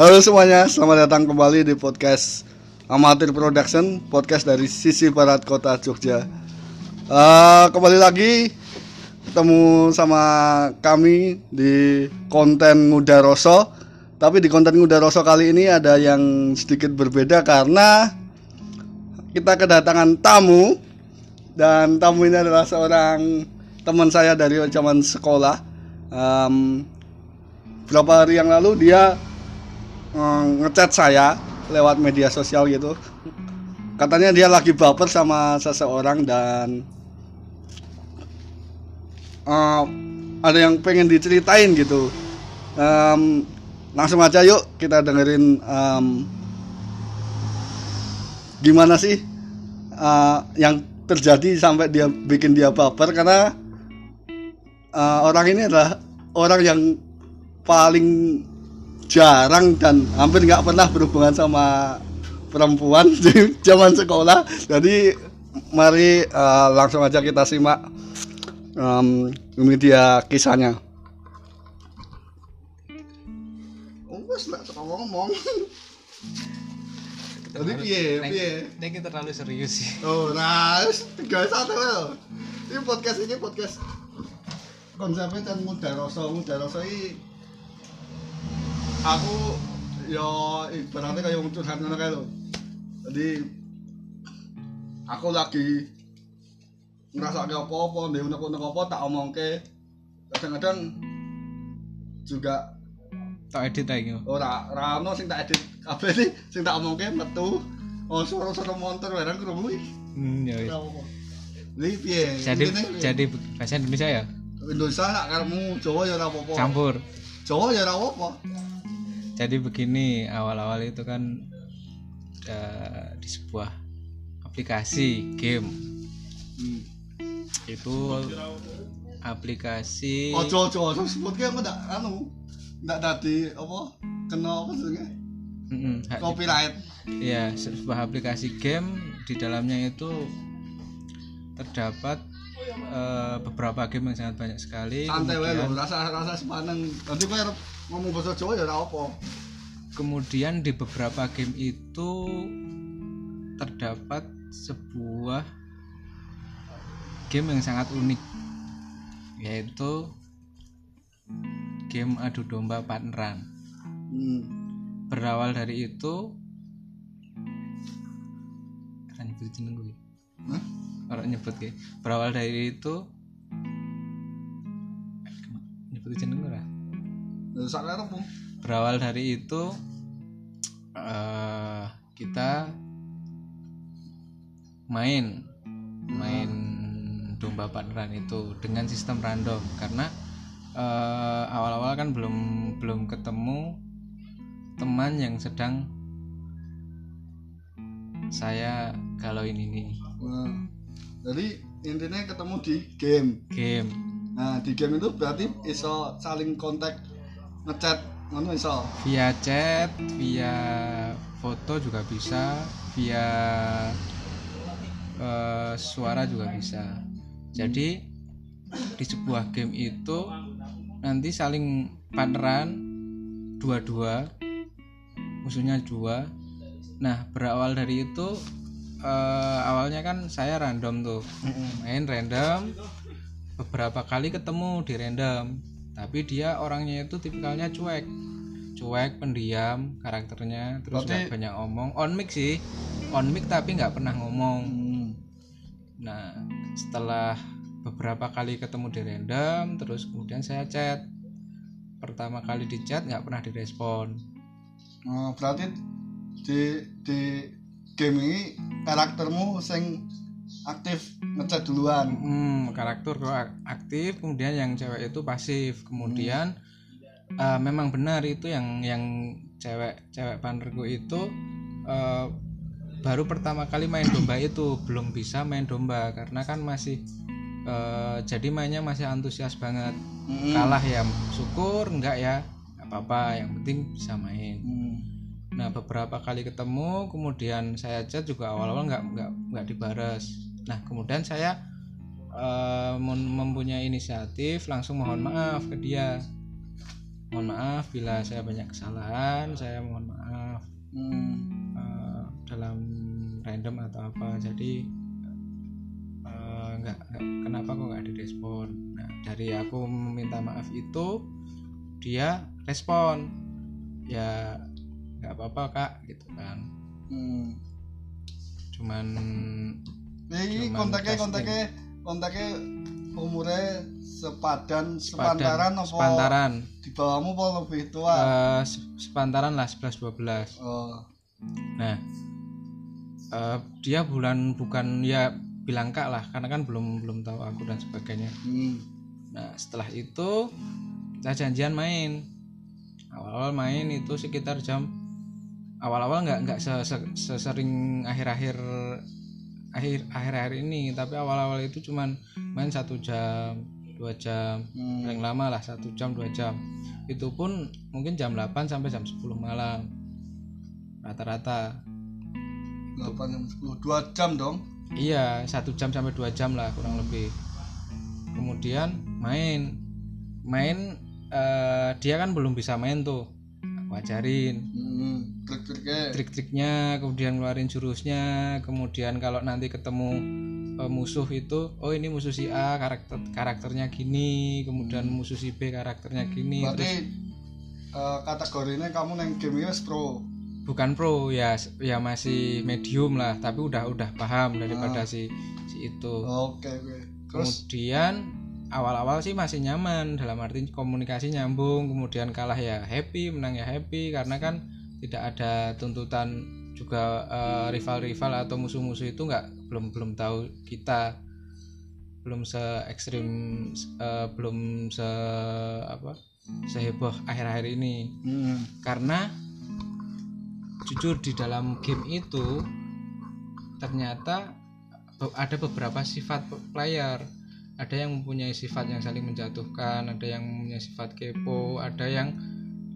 Halo semuanya, selamat datang kembali di podcast Amatir Production, podcast dari sisi barat kota Jogja. Eh, kembali lagi ketemu sama kami di konten Nguda Roso. Tapi di konten Nguda Roso kali ini ada yang sedikit berbeda karena kita kedatangan tamu dan tamu ini adalah seorang teman saya dari zaman sekolah. Em, berapa hari yang lalu dia eh, ngechat saya lewat media sosial gitu. Katanya dia lagi baper sama seseorang dan eh, ada yang pengen diceritain gitu. Em, langsung aja yuk kita dengerin em, gimana sih eh, yang terjadi sampai dia bikin dia baper. Karena eh, orang ini adalah orang yang paling jarang dan hampir nggak pernah berhubungan sama perempuan di zaman sekolah. Jadi mari eh, langsung aja kita simak em, ini dia kisahnya. Oh, wes lah ngomong. Tadi piye, piye? Nek terlalu serius sih. Oh, nah, tiga satu loh. Ini podcast ini podcast konsepnya kan muda rasa, muda rasa ini aku yo ibaratnya kayak wong curhat ngono kae lho. Jadi aku lagi ngerasa kayak apa-apa, ndek unek-unek apa tak omongke. Kadang-kadang juga Tak edit lagi. ora ora ono sing tak edit kabeh iki sing tak omongke metu. Oh, suara-suara motor barang krungu iki. Hmm, ya wis. Piye? Jadi jadi bahasa Indonesia ya? Indonesia nak karemu Jawa ya ora apa-apa. Campur. Jawa ya ora apa-apa. Jadi begini, awal-awal itu kan eh, di sebuah aplikasi game. Hmm. Itu aplikasi Ojo ojo ojo sebut aku ndak anu. Ndak dadi apa? Kena apa jenenge? Mm-mm, hak- Copyright. ya sebuah aplikasi game di dalamnya itu terdapat eh, beberapa game yang sangat banyak sekali. Santai wae lho, rasa rasa sepaneng. Nanti kowe arep ngomong bahasa Jawa ya apa. kemudian di beberapa game itu terdapat sebuah game yang sangat unik yaitu game adu domba partneran Hmm. berawal dari itu kan nyebut jeneng gue Hah? orang nyebut gue berawal dari itu nyebut jeneng arep Bu. Berawal dari itu eh kita main main domba partneran itu dengan sistem random. Karena eh, awal-awal kan belum belum ketemu teman yang sedang saya kalau ini nih. Nah, jadi intinya ketemu di game. game. Nah, di game itu berarti iso saling kontak ngechat ngono iso. via chat via foto juga bisa via eh, suara juga bisa. Jadi di sebuah game itu nanti saling partneran dua-dua musuhnya dua. Nah berawal dari itu eh, awalnya kan saya random tuh main random beberapa kali ketemu di random tapi dia orangnya itu tipikalnya cuek. Cuek pendiam karakternya terus Berarti- nggak banyak ngomong. On mic sih. On mic tapi nggak pernah ngomong. Hmm. nah setelah beberapa kali ketemu di random terus kemudian saya chat. Pertama kali di chat nggak pernah direspon. Nah, berarti di di game ini karaktermu sing aktif ngechat duluan. Hmm, karakter aktif, kemudian yang cewek itu pasif. Kemudian eh, memang benar itu yang yang cewek cewek partnerku itu eh, baru pertama kali main domba itu belum bisa main domba karena kan masih eh, jadi mainnya masih antusias banget. Hmm. Kalah ya syukur, enggak ya apa-apa. Yang penting bisa main. Hmm. Nah beberapa kali ketemu, kemudian saya chat juga awal-awal nggak nggak nggak dibalas. Nah kemudian saya mem- mempunyai inisiatif langsung mohon maaf ke dia. mohon maaf bila saya banyak kesalahan saya mohon maaf Hmm. eh, dalam random atau apa jadi nggak nggak kenapa kok nggak direspon nah dari aku meminta maaf itu dia respon ya nggak apa-apa kak gitu kan Hmm. cuman Cuman kontaknya kontaknya kontaknya umurnya sepadan sepantaran apa sepantaran di bawahmu apa lebih tua? Eh, se- sepantaran lah 11 12 oh. Nah, eh, dia bulan bukan ya bilang kak lah, karena kan belum belum tahu aku dan sebagainya. Hmm. Nah, setelah itu kita janjian main. Awal-awal main itu sekitar jam awal-awal nggak nggak se- se- sesering akhir-akhir akhir akhir-akhir ini, tapi awal-awal itu cuman main satu jam, dua jam, Hmm. paling lama lah satu jam dua jam. Itu pun mungkin jam 8 sampai jam 10 malam rata-rata 8 jam 10 2 jam dong. Iya, satu jam sampai dua jam lah kurang lebih. Kemudian main, main eh, dia kan belum bisa main tuh. Aku ajarin Hmm. Trik-triknya. trik-triknya, kemudian ngeluarin jurusnya, kemudian kalau nanti ketemu eh, musuh itu, oh ini musuh si A karakter karakternya gini, kemudian musuh si B karakternya gini. Berarti Terus eh, kategorinya kamu neng game ini pro. bukan pro ya, ya masih medium lah, tapi udah udah paham daripada si si itu. Oke, oke. Terus kemudian awal-awal sih masih nyaman dalam arti komunikasi nyambung kemudian kalah ya happy menang ya happy karena kan tidak ada tuntutan juga eh, rival-rival atau musuh-musuh itu nggak belum belum tahu kita belum se ekstrim eh, belum se apa seheboh akhir-akhir ini. Hmm. karena jujur di dalam game itu ternyata ada beberapa sifat player. Ada yang mempunyai sifat yang saling menjatuhkan ada yang mempunyai sifat kepo ada yang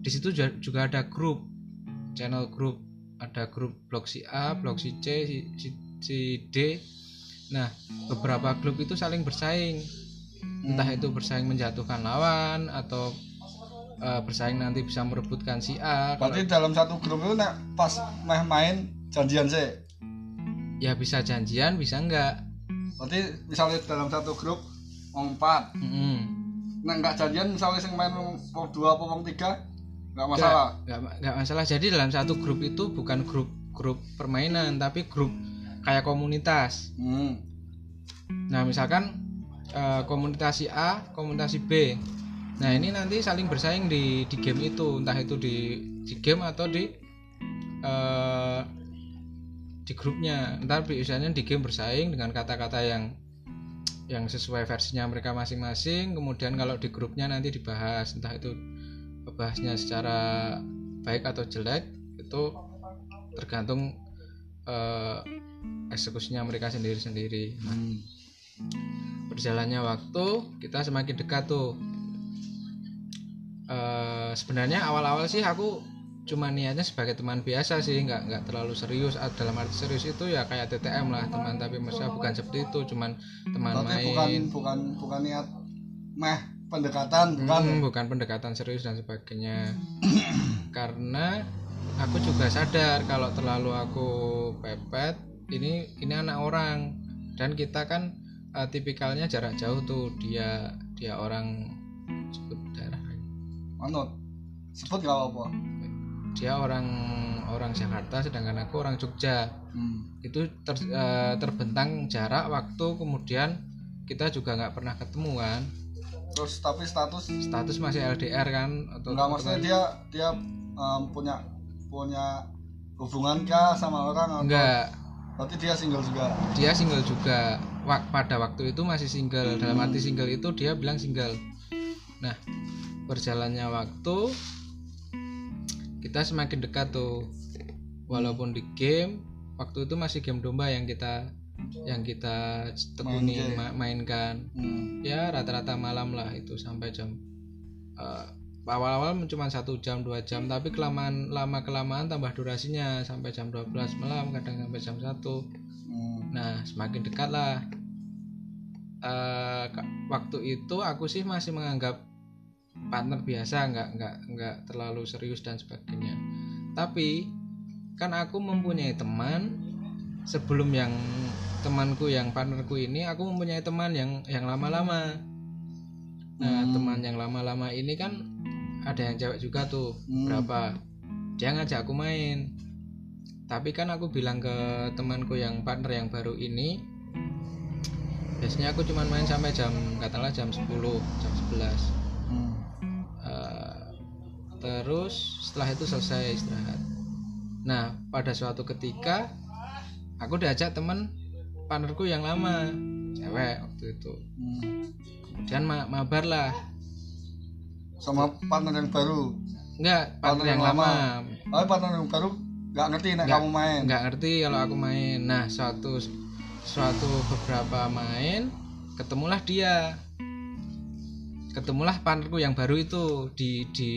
di situ ju- juga ada grup channel grup ada grup blok si A blok si C si, si, si D. Nah beberapa grup itu saling bersaing. Entah itu bersaing menjatuhkan lawan atau eh, bersaing nanti bisa merebutkan si A. Kalau Berarti dalam satu grup itu nek pas meh main janjian sih. ya bisa janjian bisa enggak. Berarti misalnya dalam satu grup wong 4, Mm-mm. nek enggak janjian misalnya sing main wong wong 2 apa wong 3 enggak masalah. nggak nggak masalah. Jadi dalam satu grup itu bukan grup grup permainan tapi grup kayak komunitas. Hmm. nah misalkan eh, komunitas si A komunitas si B. Nah ini nanti saling bersaing di di game itu. Entah itu di di game atau di eh, di grupnya. Ntar biasanya di game bersaing dengan kata-kata yang yang sesuai versinya mereka masing-masing. Kemudian kalau di grupnya nanti dibahas. Entah itu bahasnya secara baik atau jelek itu tergantung eh, eksekusinya mereka sendiri-sendiri. Hmm. berjalannya waktu kita semakin dekat tuh. Eh, sebenarnya awal-awal sih aku cuma niatnya sebagai teman biasa sih nggak nggak terlalu serius. Ah, dalam arti serius itu ya kayak TTM lah teman. Tapi maksudnya bukan seperti itu cuman teman bukan main. bukan bukan niat meh pendekatan bukan. Hmm, bukan pendekatan serius dan sebagainya karena aku juga sadar kalau terlalu aku pepet ini ini anak orang dan kita kan eh, tipikalnya jarak jauh tuh dia dia orang sebut daerah Manut. Sebut gak apa-apa. dia orang orang Jakarta sedangkan aku orang Jogja Hmm. itu ter- eh, terbentang jarak waktu kemudian kita juga nggak pernah ketemu kan Terus tapi status? Status masih LDR kan atau enggak maksudnya dia dia em, punya punya hubungan kah sama orang atau enggak. berarti dia single juga. dia single juga. Wak- pada waktu itu masih single. Dalam arti single itu dia bilang single. Nah berjalannya waktu kita semakin dekat tuh. Walaupun di game waktu itu masih game domba yang kita yang kita tekuni Main game. ma- mainkan Hmm. ya rata-rata malam lah itu sampai jam eh, awal-awal cuma satu jam dua jam tapi kelamaan lama kelamaan tambah durasinya sampai jam 12 malam kadang sampai jam 1 Hmm. Nah, semakin dekat lah. Ka- waktu itu aku sih masih menganggap partner biasa nggak nggak nggak terlalu serius dan sebagainya tapi kan aku mempunyai teman sebelum yang temanku yang partnerku ini aku mempunyai teman yang yang lama-lama nah Hmm. teman yang lama-lama ini kan ada yang cewek juga tuh Hmm. berapa dia ngajak aku main tapi kan aku bilang ke temanku yang partner yang baru ini biasanya aku cuma main sampai jam katakanlah jam 10 jam 11 Hmm. Eh, terus setelah itu selesai istirahat nah pada suatu ketika aku diajak teman partnerku yang lama cewek waktu itu Hmm. kemudian ma mabar lah Sama partner yang baru. enggak partner Partner yang yang lama, Oh, partner yang baru nggak ngerti Nggak. kamu main. nggak ngerti kalau aku main nah suatu suatu beberapa main ketemulah dia ketemulah partnerku yang baru itu di di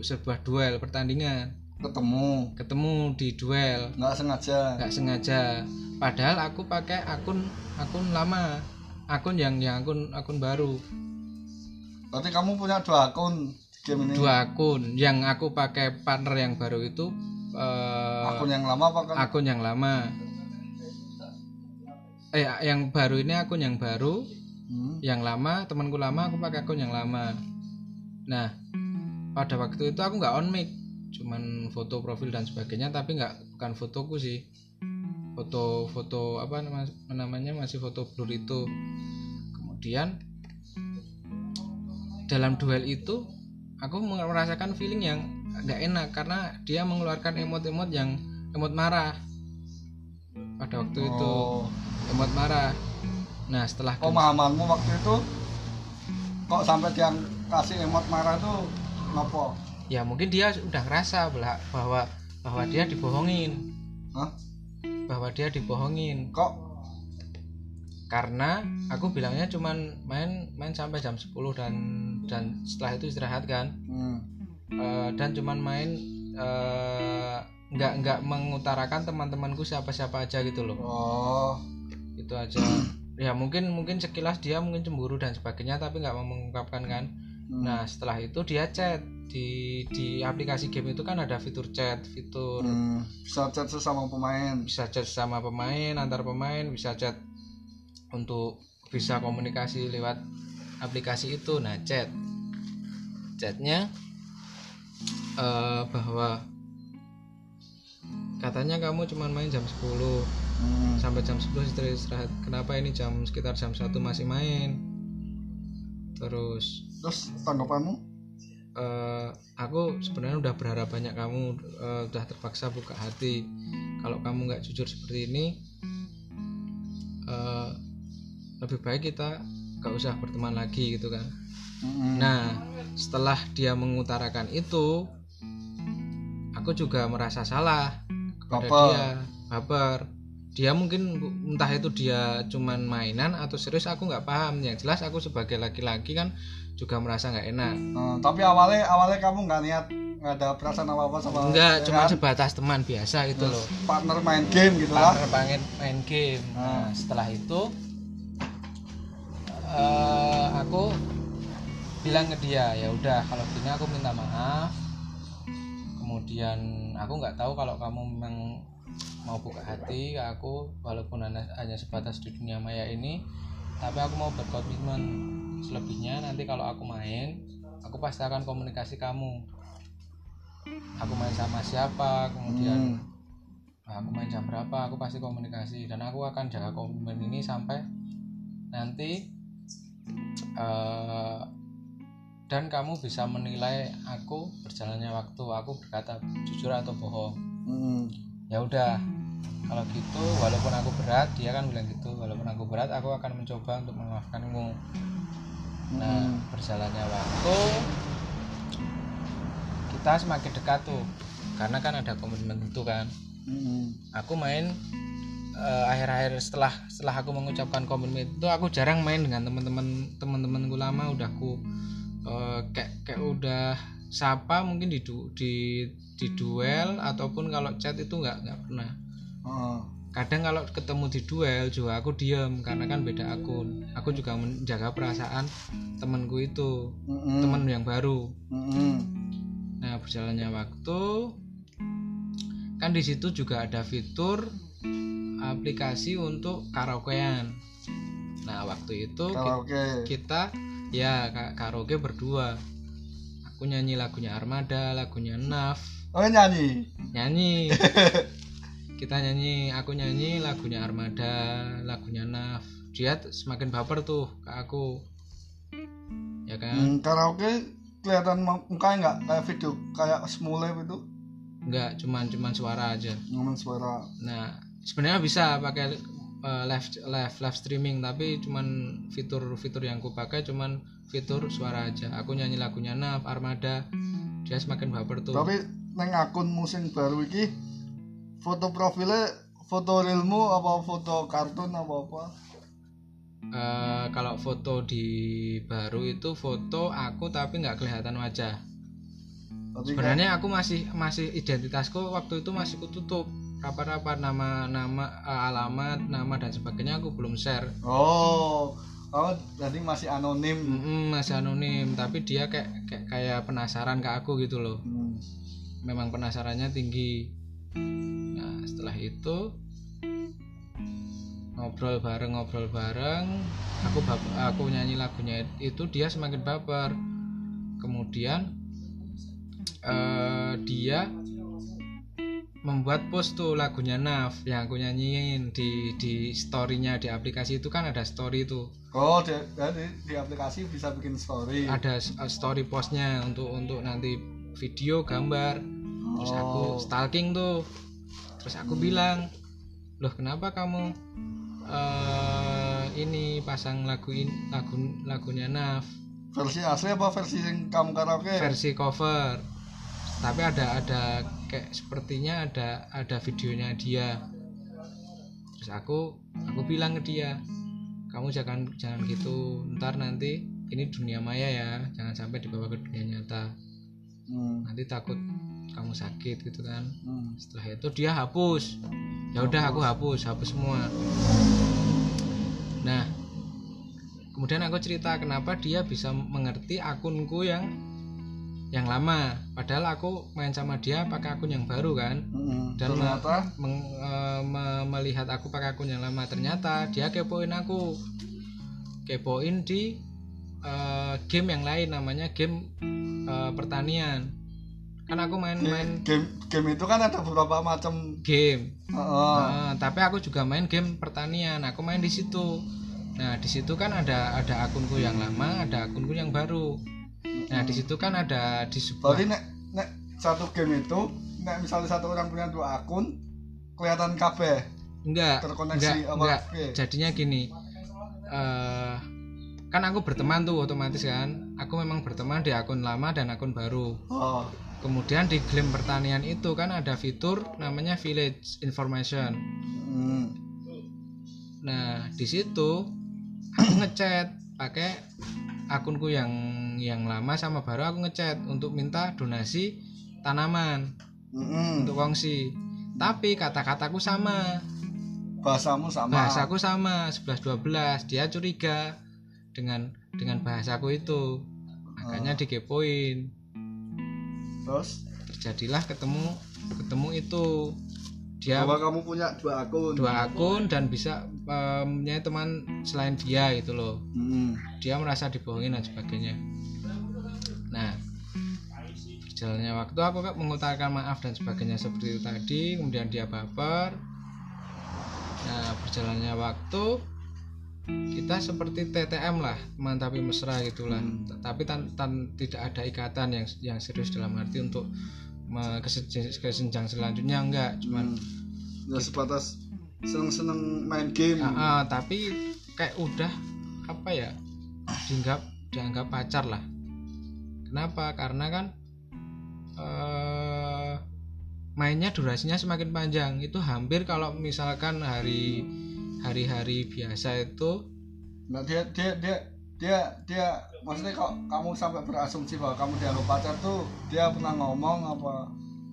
sebuah duel pertandingan Ketemu. ketemu di duel Nggak sengaja. nggak sengaja padahal aku pakai akun akun lama akun yang yang akun akun baru Berarti kamu punya dua akun game ini. dua akun yang aku pakai partner yang baru itu eh, Akun yang lama apa kan? akun yang lama eh yang baru ini akun yang baru Hmm. yang lama temanku lama aku pakai akun yang lama nah pada waktu itu aku nggak on mic cuman foto profil dan sebagainya tapi nggak bukan fotoku sih foto foto apa nama- namanya masih foto blur itu kemudian dalam duel itu aku merasakan feeling yang nggak enak karena dia mengeluarkan emot-emot yang emot marah pada waktu itu Oh. emot marah nah setelah Pemahamanmu waktu itu kok sampai dia kasih emot marah tuh ngopo? Ya mungkin dia udah ngerasa bahwa bahwa dia dibohongin Hah? bahwa dia dibohongin Kok karena aku bilangnya cuman main main sampai jam 10 dan dan setelah itu istirahat kan hmm. Eh, dan cuman main eh, nggak nggak mengutarakan teman-temanku siapa-siapa aja gitu loh Oh. itu aja ya mungkin mungkin sekilas dia mungkin cemburu dan sebagainya tapi nggak mau mengungkapkan kan Hmm. nah setelah itu dia chat di di aplikasi game itu kan ada fitur chat fitur Hmm. Bisa chat sesama pemain. bisa chat sama pemain antar pemain bisa chat untuk bisa komunikasi lewat aplikasi itu nah chat chatnya eh, bahwa katanya kamu cuma main jam 10 Hmm. sampai jam 10 istirahat istirahat kenapa ini jam sekitar jam 1 masih main terus Terus tanggapanmu? Eh, aku sebenarnya udah berharap banyak kamu eh, udah terpaksa buka hati. Kalau kamu nggak jujur seperti ini eh, lebih baik kita nggak usah berteman lagi gitu kan. Nah setelah dia mengutarakan itu aku juga merasa salah kepada Baper. dia baper. Dia mungkin entah itu dia cuman mainan atau serius aku nggak paham. Yang jelas aku sebagai laki-laki kan juga merasa nggak enak Nah, tapi awalnya awalnya kamu nggak niat nggak ada perasaan apa apa sama Enggak, ya cuma kan? sebatas teman biasa itu loh. partner main game gitu lah. Partner pengen main game. Ah. Nah, setelah itu eh, aku bilang ke dia, ya udah kalau gini aku minta maaf. Kemudian aku nggak tahu kalau kamu memang mau buka hati ke aku walaupun hanya sebatas di dunia maya ini tapi aku mau berkomitmen selebihnya. Nanti kalau aku main aku pasti akan komunikasi kamu. Aku main sama siapa kemudian Hmm. Nah, aku main jam berapa aku pasti komunikasi. Dan aku akan jaga komitmen ini sampai nanti eh, dan kamu bisa menilai aku berjalannya waktu. Aku berkata jujur atau bohong. Hmm. ya udah kalau gitu walaupun aku berat dia kan bilang gitu walaupun aku berat aku akan mencoba untuk memaafkanmu nah Hmm. berjalannya waktu kita semakin dekat tuh karena kan ada komitmen itu kan Hmm. aku main eh, akhir-akhir setelah setelah aku mengucapkan komitmen itu aku jarang main dengan teman-teman teman-temanku lama udah aku eh, kayak kayak udah sapa mungkin di du- di di duel ataupun kalau chat itu nggak nggak pernah Oh. kadang kalau ketemu di duel juga aku diem karena kan beda akun. Aku juga menjaga perasaan temanku itu Mm-mm. teman yang baru. Mm-mm. nah berjalannya waktu kan di situ juga ada fitur aplikasi untuk karaokean. Nah waktu itu karaoke. kita ya ka- karaoke berdua. Aku nyanyi lagunya Armada lagunya Naf oh nyanyi? Nyanyi kita nyanyi aku nyanyi lagunya Armada lagunya Naf. Dia semakin baper tuh ke aku. Ya kan? Hmm, karaoke kelihatan mu- mukanya nggak kayak video kayak semule itu? Enggak cuman cuman suara aja. Ngomong suara. Nah sebenarnya bisa pakai eh, live live live streaming tapi cuman fitur-fitur yang ku pakai cuman fitur suara aja. Aku nyanyi lagunya Naf Armada. Dia semakin baper tuh. Tapi neng akun musim baru iki foto profilnya foto realmu apa foto kartun apa apa? Eh, kalau foto di baru itu foto aku tapi nggak kelihatan wajah. Tapi sebenarnya aku masih masih identitasku waktu itu masih kututup. Rapat-rapat nama nama eh, alamat nama dan sebagainya aku belum share. Oh oh jadi masih anonim. Mm-mm, masih anonim tapi dia kayak kayak kayak penasaran ke aku gitu loh. Hmm. memang penasarannya tinggi nah setelah itu ngobrol bareng ngobrol bareng. Aku aku nyanyi lagunya itu dia semakin baper. Kemudian eh, dia membuat post tuh lagunya Naf yang aku nyanyiin di di storynya di aplikasi itu kan ada story tuh. Oh di, jadi di aplikasi bisa bikin story. Ada story postnya untuk untuk nanti video gambar terus aku Oh. stalking tuh. Terus aku bilang loh kenapa kamu eh ini pasang lagu in- lagu lagunya Naf? Versi asli apa versi yang kamu karaoke? Versi cover. Tapi ada ada kayak sepertinya ada ada videonya dia. Terus aku aku bilang ke dia kamu jangan jangan gitu. Ntar nanti ini dunia maya ya. Jangan sampai dibawa ke dunia nyata. Hmm, nanti takut kamu sakit gitu kan. Hmm. setelah itu dia hapus. Ya udah aku hapus hapus semua. Nah kemudian aku cerita kenapa dia bisa mengerti akunku yang yang lama. Padahal aku main sama dia pakai akun yang baru kan. Hmm. dan me- ternyata? meng- eh, me- melihat aku pakai akun yang lama. Ternyata dia kepoin aku. Kepoin di eh, game yang lain namanya game eh, pertanian kan aku main-main. Game game itu kan ada beberapa macam game. Heeh. Nah, tapi aku juga main game pertanian. Aku main di situ. Nah di situ kan ada ada akunku yang lama ada akunku yang baru. Nah di situ kan ada di sebuah Berarti nek nek satu game itu nek misalnya satu orang punya dua akun kelihatan kabeh. Enggak terkoneksi enggak apa enggak. Jadinya gini eh kan aku berteman tuh otomatis kan. Aku memang berteman di akun lama dan akun baru. Oh. Kemudian di game pertanian itu kan ada fitur namanya village information Hmm. nah di situ aku ngechat pakai akunku yang yang lama sama baru aku ngechat untuk minta donasi tanaman Mm-mm. untuk kongsi tapi kata-kataku sama Bahasamu sama. bahasaku sama 11 12 dia curiga dengan dengan bahasaku itu makanya dikepoin Terus? Terjadilah ketemu ketemu itu. Dia bahwa kamu punya dua akun. dua akun dan bisa eh, mempunyai teman selain dia gitu loh. Mm-mm. dia merasa dibohongin dan sebagainya. Nah berjalannya waktu aku kan mengutarakan maaf dan sebagainya seperti itu tadi kemudian dia baper. Nah berjalannya waktu kita seperti TTM lah teman tapi mesra gitulah. T- tapi tan- tan- tidak ada ikatan yang yang serius dalam arti untuk me- ke se- ke jenjang selanjutnya enggak. Cuman Ya sebatas seneng-seneng main game. Ah, ah, tapi kayak udah apa ya dianggap dianggap pacar lah. Kenapa? Karena kan eh mainnya durasinya semakin panjang. Itu hampir kalau misalkan hari hari-hari biasa itu Nah, dia dia dia dia dia maksudnya kok kamu sampai berasumsi bahwa kamu dianggap pacar tuh dia pernah ngomong apa?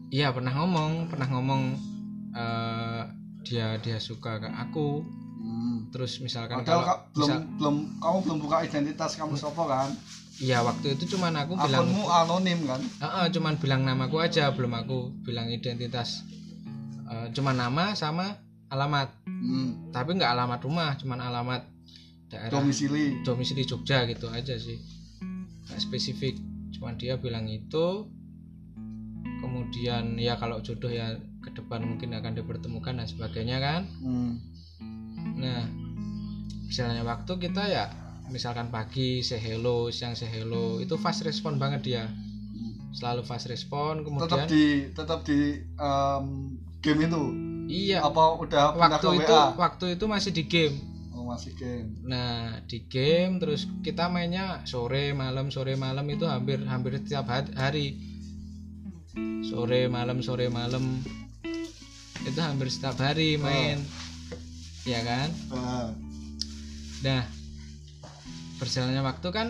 iya pernah ngomong pernah ngomong eh dia dia suka ke aku Hmm. terus misalkan Padahal kalau ka- belum misal- belum kamu belum buka identitas kamu siapa kan? iya waktu itu cuman aku bilang Akunmu anonim kan? Heeh, cuman bilang namaku aja belum aku bilang identitas Eh, cuman nama sama alamat Hmm. tapi nggak alamat rumah cuman alamat daerah Domisili. domisili Jogja gitu aja sih nggak spesifik cuman dia bilang itu kemudian ya kalau jodoh ya ke depan mungkin akan dipertemukan dan sebagainya kan Hmm. nah misalnya waktu kita ya misalkan pagi say hello siang say hello itu fast respon banget dia selalu fast respon Tetap kemudian di tetap di em, game itu. Iya Apa udah waktu itu WA? waktu itu masih di game Oh, masih game. Nah di game terus kita mainnya sore malam sore malam itu hampir hampir setiap ha- hari sore malam sore malam itu hampir setiap hari main ya kan Nah, nah berjalannya waktu kan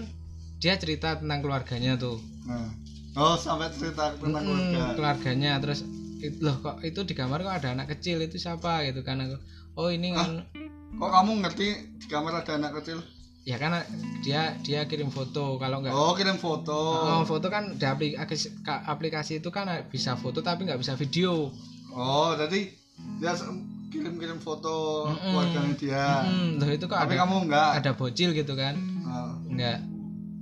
dia cerita tentang keluarganya tuh nah. Oh, sampai cerita tentang Mm-mm, keluarga. keluarganya terus it- loh kok itu di kamar kok ada anak kecil itu siapa gitu kan aku oh ini kan Kok kamu ngerti di kamar ada anak kecil? ya kan dia dia kirim foto kalau nggak Oh, kirim foto. Oh, foto kan di aplikasi, ka- aplikasi itu kan bisa foto tapi nggak bisa video. Oh, jadi dia se- kirim-kirim foto Mm-mm. keluarganya dia. Hmm, loh itu kok Tapi ada kamu enggak. ada bocil gitu kan? Nah, Enggak.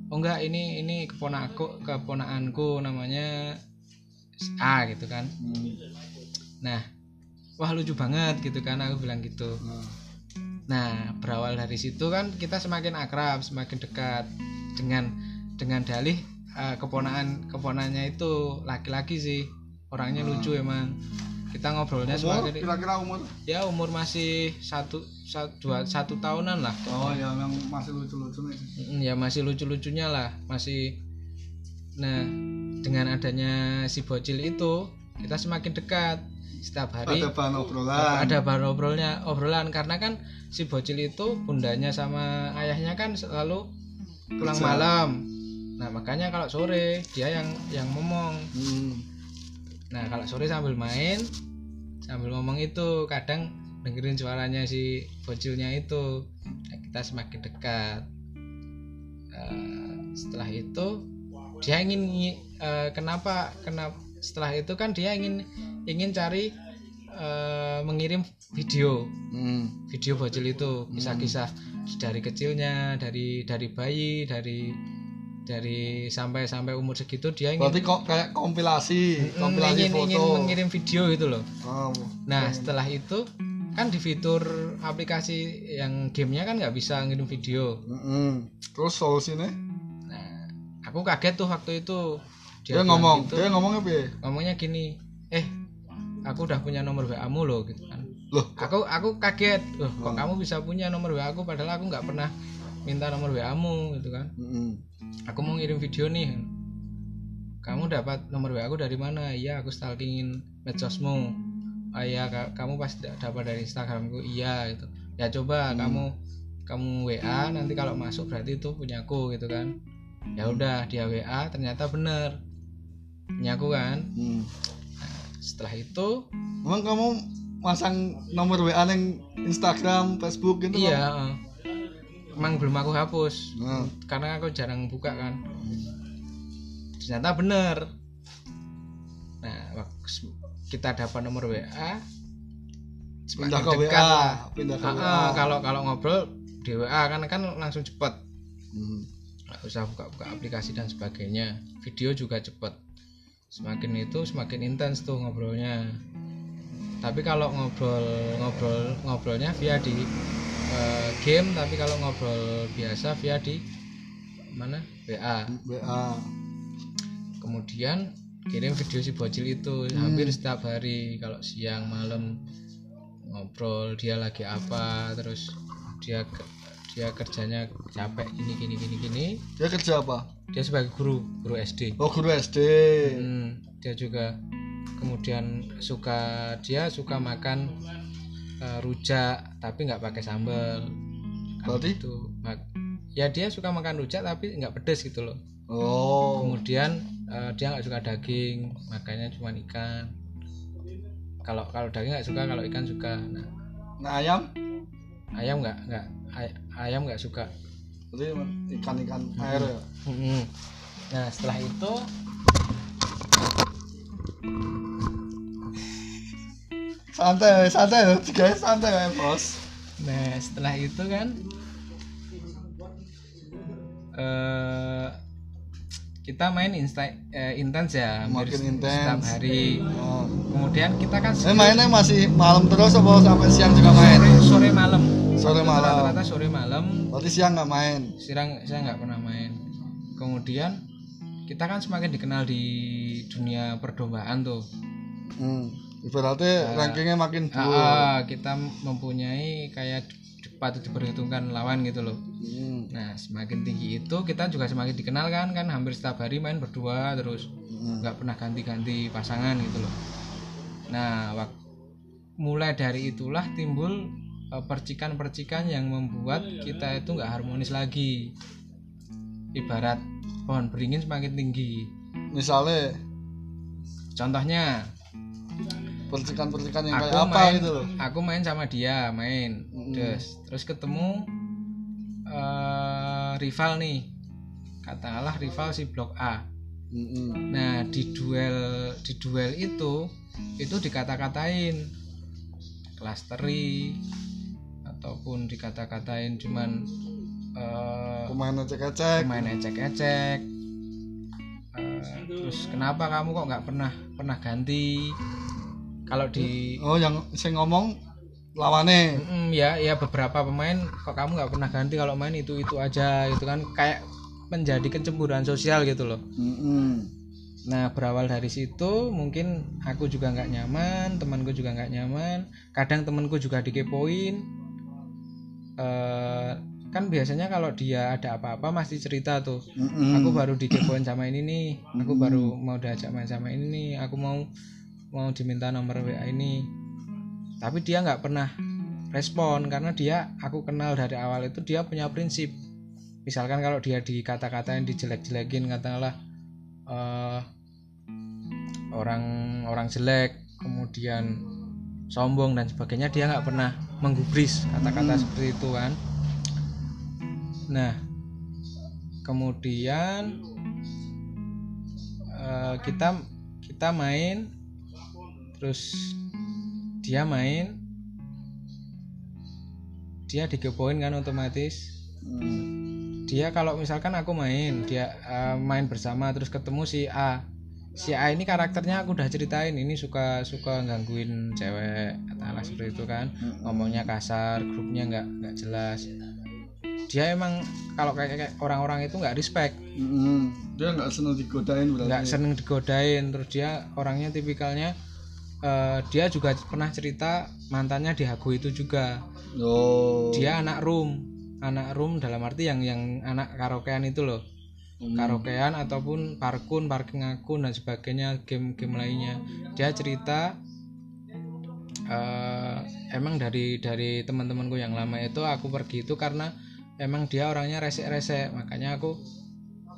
Oh enggak, ini ini keponakanku keponakanku namanya A gitu kan. hmm, Nah, wah lucu banget gitu kan aku bilang gitu. nah. Nah, berawal dari situ kan kita semakin akrab, semakin dekat dengan dengan dalih eh, keponakan keponannya itu laki-laki sih. Orangnya lucu emang. Kita ngobrolnya Umur semakin kira-kira umur? ya umur masih satu satu dua satu tahunan lah Oh, ya yang masih lucu-lucu nih. Mm, ya masih lucu lucunya lah masih nah dengan adanya si bocil itu kita semakin dekat setiap hari Ada bahan obrolan. ada bahan obrolnya obrolan karena kan si bocil itu bundanya sama ayahnya kan selalu pulang Kerja. malam nah makanya kalau sore dia yang yang ngomong Hmm. Nah kalau sore sambil main sambil ngomong itu kadang dengerin suaranya si bocilnya itu Nah, kita semakin dekat. Eh, setelah itu dia ingin eh, kenapa kenapa setelah itu kan dia ingin ingin cari eh, mengirim video Hmm. video bocil itu kisah-kisah dari kecilnya dari dari bayi dari dari sampai sampai umur segitu dia ingin Berarti kok kayak kompilasi, Mm, kompilasi ingin, foto. ingin mengirim video gitu loh. Oh, Nah setelah itu kan di fitur aplikasi yang gamenya kan nggak bisa ngirim video. mm-mm. Terus solusinya? Nah aku kaget tuh waktu itu Dia, bilang ngomong, gitu. dia ngomongnya apa? ngomongnya gini, eh aku udah punya nomor WA mu loh gitu kan. Loh, Aku aku kaget, loh kok Oh. kamu bisa punya nomor WA aku padahal aku nggak pernah minta nomor WA mu gitu kan. mm-mm. Aku mau ngirim video nih. Kamu dapat nomor WA aku dari mana? Iya, aku stalkingin medsosmu. Ah iya, ka- kamu pasti da- dapat dari Instagramku. Iya gitu. Ya coba Hmm. kamu kamu WA nanti kalau masuk berarti itu punyaku gitu kan. Ya udah dia WA ternyata bener punyaku kan. Hmm. Setelah itu Emang kamu masang nomor WA yang Instagram, Facebook gitu? iya eh, emang belum aku hapus Nah. karena aku jarang buka kan. Ternyata bener. Nah, kita dapat nomor WA Pindah ke dekat WA, lah. pindah ke Ah, WA. kalau kalau ngobrol di WA kan kan langsung cepet Hmm. usah buka-buka aplikasi dan sebagainya video juga cepet semakin itu semakin intens tuh ngobrolnya. Tapi kalau ngobrol ngobrol ngobrolnya via di eh, game tapi kalau ngobrol biasa via di mana? WA WA. kemudian kirim video si bocil itu hampir setiap hari kalau siang malam ngobrol dia lagi apa terus dia dia kerjanya capek gini gini gini gini. Dia kerja apa? dia sebagai guru guru SD Oh, guru SD. Hmm, dia juga kemudian suka dia suka makan eh, rujak tapi nggak pakai sambal. Berarti? Mak- ya dia suka makan rujak tapi nggak pedes gitu loh. Oh. kemudian eh, dia nggak suka daging makanya cuma ikan. Kalau kalau daging nggak suka kalau ikan suka. Nah. Nah ayam, ayam nggak nggak ay- ayam nggak suka berarti ikan-ikan air ya. Mm-mm. nah setelah itu Santai, santai ya, guys, santai ya bos. nah setelah itu kan eh kita main insta eh, intens ya Makin intens. setiap hari Oh. kemudian kita kan Eh mainnya masih malam terus apa sampai siang juga main? sore, sore malam Sore malam. rata-rata sore malam Berarti siang nggak main. sirang saya nggak pernah main kemudian kita kan semakin dikenal di dunia perdombaan tuh Hmm. Ibaratnya rankingnya makin Ah, dua. ah, kita mempunyai kayak patut diperhitungkan lawan gitu loh Hmm. nah semakin tinggi itu kita juga semakin dikenal kan kan hampir setiap hari main berdua terus Hmm. nggak pernah ganti-ganti pasangan gitu loh nah wak- mulai dari itulah timbul percikan-percikan yang membuat kita itu nggak harmonis lagi ibarat pohon beringin semakin tinggi Misalnya contohnya percikan-percikan yang aku kayak apa main gitu loh. aku main sama dia main Mm. terus terus ketemu eh, rival nih katakanlah rival si blok A Hmm. nah di duel di duel itu itu dikata-katain klasteri ataupun dikata-katain cuman eh, Pemain ecek-ecek. pemain ecek-ecek Eh, terus kenapa kamu kok nggak pernah pernah ganti kalau di Oh yang saya ngomong lawannya. Mm, ya ya beberapa pemain kok kamu nggak pernah ganti kalau main itu itu aja gitu kan kayak menjadi kecemburuan sosial gitu loh Hmm. nah berawal dari situ mungkin aku juga nggak nyaman temanku juga nggak nyaman kadang temanku juga dikepoin eh kan biasanya kalau dia ada apa-apa masih cerita tuh. Hmm. aku baru dikepoin sama ini nih aku baru mau diajak main sama ini nih aku mau mau diminta nomor WA ini. Tapi dia nggak pernah respon karena dia aku kenal dari awal itu dia punya prinsip. Misalkan kalau dia dikata-katain dijelek-jelekin katakanlah eh, orang orang jelek kemudian sombong dan sebagainya dia nggak pernah menggubris kata-kata seperti itu kan. Nah kemudian eh, kita kita main terus dia main dia digepoin kan otomatis. Hmm. dia kalau misalkan aku main dia eh, main bersama terus ketemu si A si A ini karakternya aku udah ceritain ini suka suka gangguin cewek katakanlah seperti itu kan. Ngomongnya kasar grupnya nggak nggak jelas. Dia emang kalau kayak, kayak orang-orang itu nggak respect. Dia nggak seneng digodain berarti. nggak seneng digodain terus dia orangnya tipikalnya eh, dia juga pernah cerita mantannya di Hago itu juga. Oh. dia anak room. Anak room dalam arti yang yang anak karaokean itu loh Hmm. karaokean ataupun parkun parking akun dan sebagainya game-game lainnya. Dia cerita eh, emang dari dari teman-temanku yang lama itu aku pergi itu karena emang dia orangnya resek-resek. Makanya aku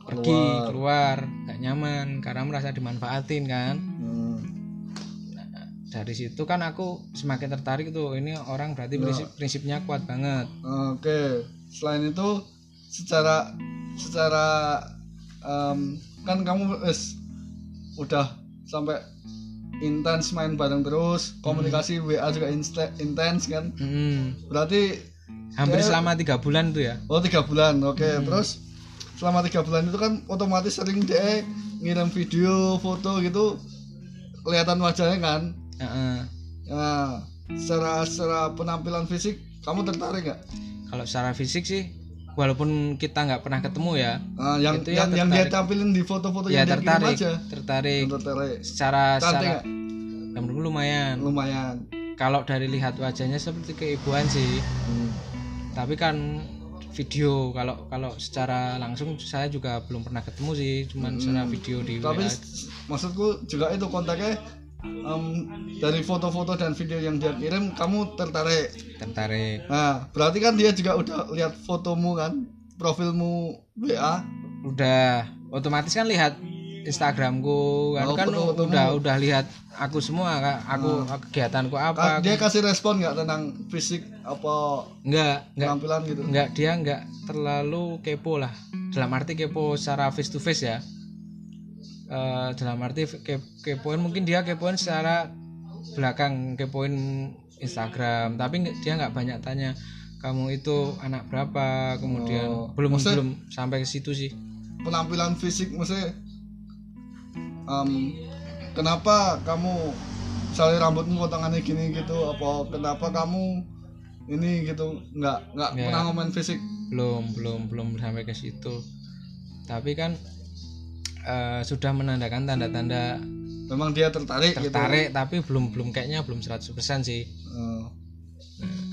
pergi keluar. nggak nyaman karena merasa dimanfaatin kan. Hmm. dari situ kan aku semakin tertarik tuh. Ini orang berarti prinsip prinsipnya kuat banget. Oke, selain itu secara secara em, kan kamu wes udah sampai intens main bareng terus, komunikasi WA juga intens kan. Mm-mm. Berarti hampir selama tiga bulan tuh ya oh tiga bulan, oke. Terus selama tiga bulan itu kan otomatis sering dia ngirim video, foto gitu, kelihatan wajahnya kan. Heeh. Nah, secara secara penampilan fisik kamu tertarik nggak? kalau secara fisik sih walaupun kita nggak pernah ketemu ya Nah, yang Itu ya yang, yang dia tampilin di foto-foto ya yang dia tertarik aja. tertarik. Yang tertarik. secara Cantik secara yang menurutku lumayan. Lumayan. kalau dari lihat wajahnya seperti keibuan sih. Tapi kan video kalau kalau secara langsung saya juga belum pernah ketemu sih cuman secara video di Tapi WA maksudku juga itu kontaknya em, dari foto-foto dan video yang dia kirim kamu tertarik. tertarik Nah, berarti kan dia juga udah lihat fotomu kan, profilmu WA. udah otomatis kan lihat Instagramku kan Oh, kan foto-fotomu. udah udah lihat aku semua Kak. aku kegiatanku Ka- apa dia kasih respon nggak tentang fisik apa enggak penampilan gitu enggak dia enggak terlalu kepo lah dalam arti kepo secara face to face ya Eh, dalam arti ke, kepoin mungkin dia kepoin secara belakang kepoin Instagram tapi dia nggak banyak tanya kamu itu anak berapa? Kemudian Oh, belum maksudnya- belum sampai ke situ sih. Penampilan fisik maksudnya em, kenapa kamu misalnya rambutmu potongannya gini gitu apa kenapa kamu ini gitu? Nggak nggak Ya. pernah ngomongin fisik? Belum belum belum sampai ke situ. Tapi kan eh, sudah menandakan tanda-tanda memang dia tertarik, tertarik tapi belum belum kayaknya belum 100% sih. Gitu Eh,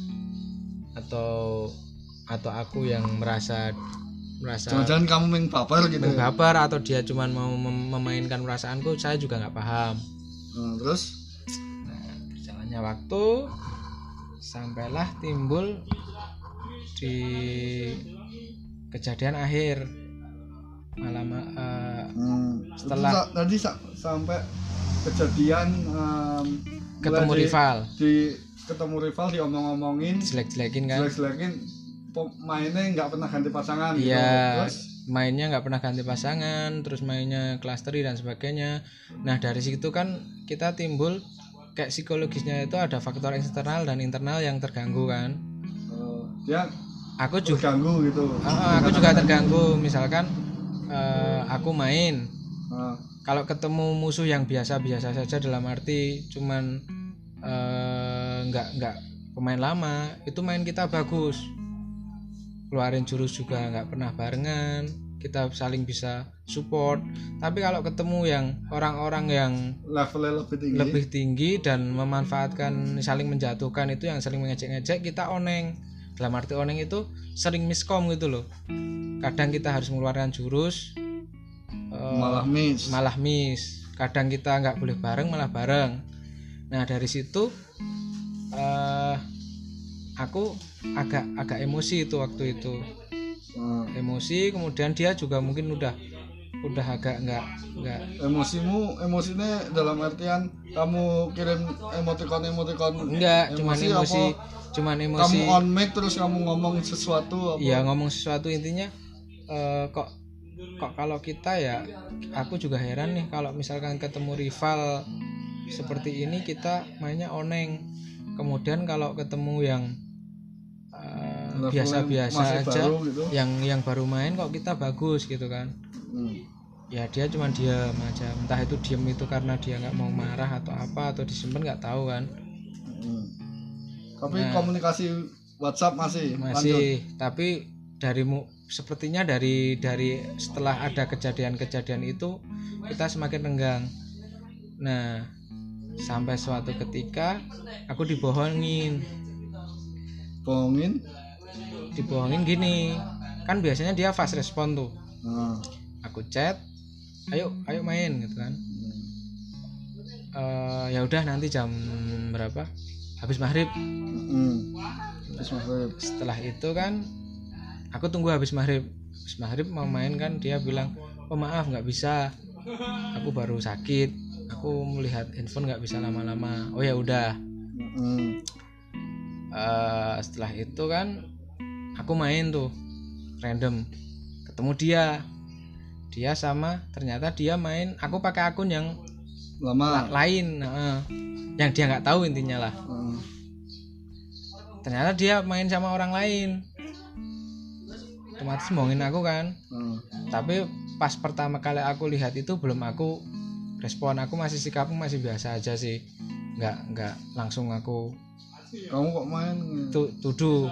atau atau aku yang merasa merasa jangan-jangan kamu main baper gitu. ya. baper atau dia cuman mau mem- memainkan perasaanku saya juga nggak paham. Eh, terus? Nah, berjalannya waktu sampailah timbul di kejadian akhir malam eh, hmm, Setelah- tadi sa- sampai kejadian em, ketemu di- rival di ketemu rival diomong-omongin jelek-jelekin kan jelek-jelekin pemainnya nggak pernah ganti pasangan gitu. Iya, terus mainnya nggak pernah ganti pasangan, terus mainnya clustery dan sebagainya. Nah dari situ kan kita timbul kayak psikologisnya itu ada faktor eksternal dan internal yang terganggu kan. eh, dia Aku juga, terganggu gitu aku juga terganggu. Misalkan eh, aku main, Eh, kalau ketemu musuh yang biasa-biasa saja dalam arti cuman eh, nggak nggak pemain lama, itu main kita bagus. Keluarin jurus juga nggak pernah barengan, kita saling bisa support. Tapi kalau ketemu yang orang-orang yang levelnya lebih tinggi lebih tinggi dan memanfaatkan saling menjatuhkan itu yang saling mengejek-ngejek kita oneng. Dalam arti oneng itu sering miskom gitu loh. Kadang kita harus mengeluarkan jurus eh, malah miss. malah miss. Kadang kita nggak boleh bareng malah bareng. Nah dari situ eh aku agak agak emosi itu waktu itu. Eh, emosi kemudian dia juga mungkin udah udah agak nggak nggak. Emosimu emosinya dalam artian kamu kirim emoticon emoticon enggak cuman Emosi emosi apa? cuman kamu emosi. on mic terus kamu ngomong sesuatu apa? Iya ngomong sesuatu intinya eh, kok kok kalau kita ya aku juga heran nih kalau misalkan ketemu rival seperti ini kita mainnya oneng. Kemudian kalau ketemu yang eh, biasa-biasa masih aja gitu. yang yang baru main kok kita bagus gitu kan Hmm. ya dia cuma diam aja entah itu diam itu karena dia nggak mau marah atau apa atau disimpan nggak tahu kan Hmm. tapi Nah. komunikasi WhatsApp masih lanjut masih tapi dari mu- sepertinya dari dari setelah ada kejadian-kejadian itu kita semakin renggang nah sampai suatu ketika aku dibohongin bohongin dibohongin gini kan biasanya dia fast respon tuh nah. Aku chat ayo ayo main gitu kan. Eh, ya udah nanti jam berapa? Habis maghrib. Hmm. Maghrib. setelah itu kan aku tunggu habis maghrib. Habis maghrib mau main kan dia bilang oh maaf nggak bisa. Aku baru sakit. Aku melihat handphone nggak bisa lama-lama. Oh ya udah. Hmm. Eh, setelah itu kan aku main tuh random. Ketemu dia dia sama ternyata dia main aku pakai akun yang lama. lain heeh. yang dia nggak tahu intinya lah. Hmm. ternyata dia main sama orang lain. Otomatis bohongin aku kan. Hmm. tapi pas pertama kali aku lihat itu belum aku respon. Aku masih sikapku masih biasa aja sih. Nggak nggak langsung aku kamu kok main? tu, tuduh.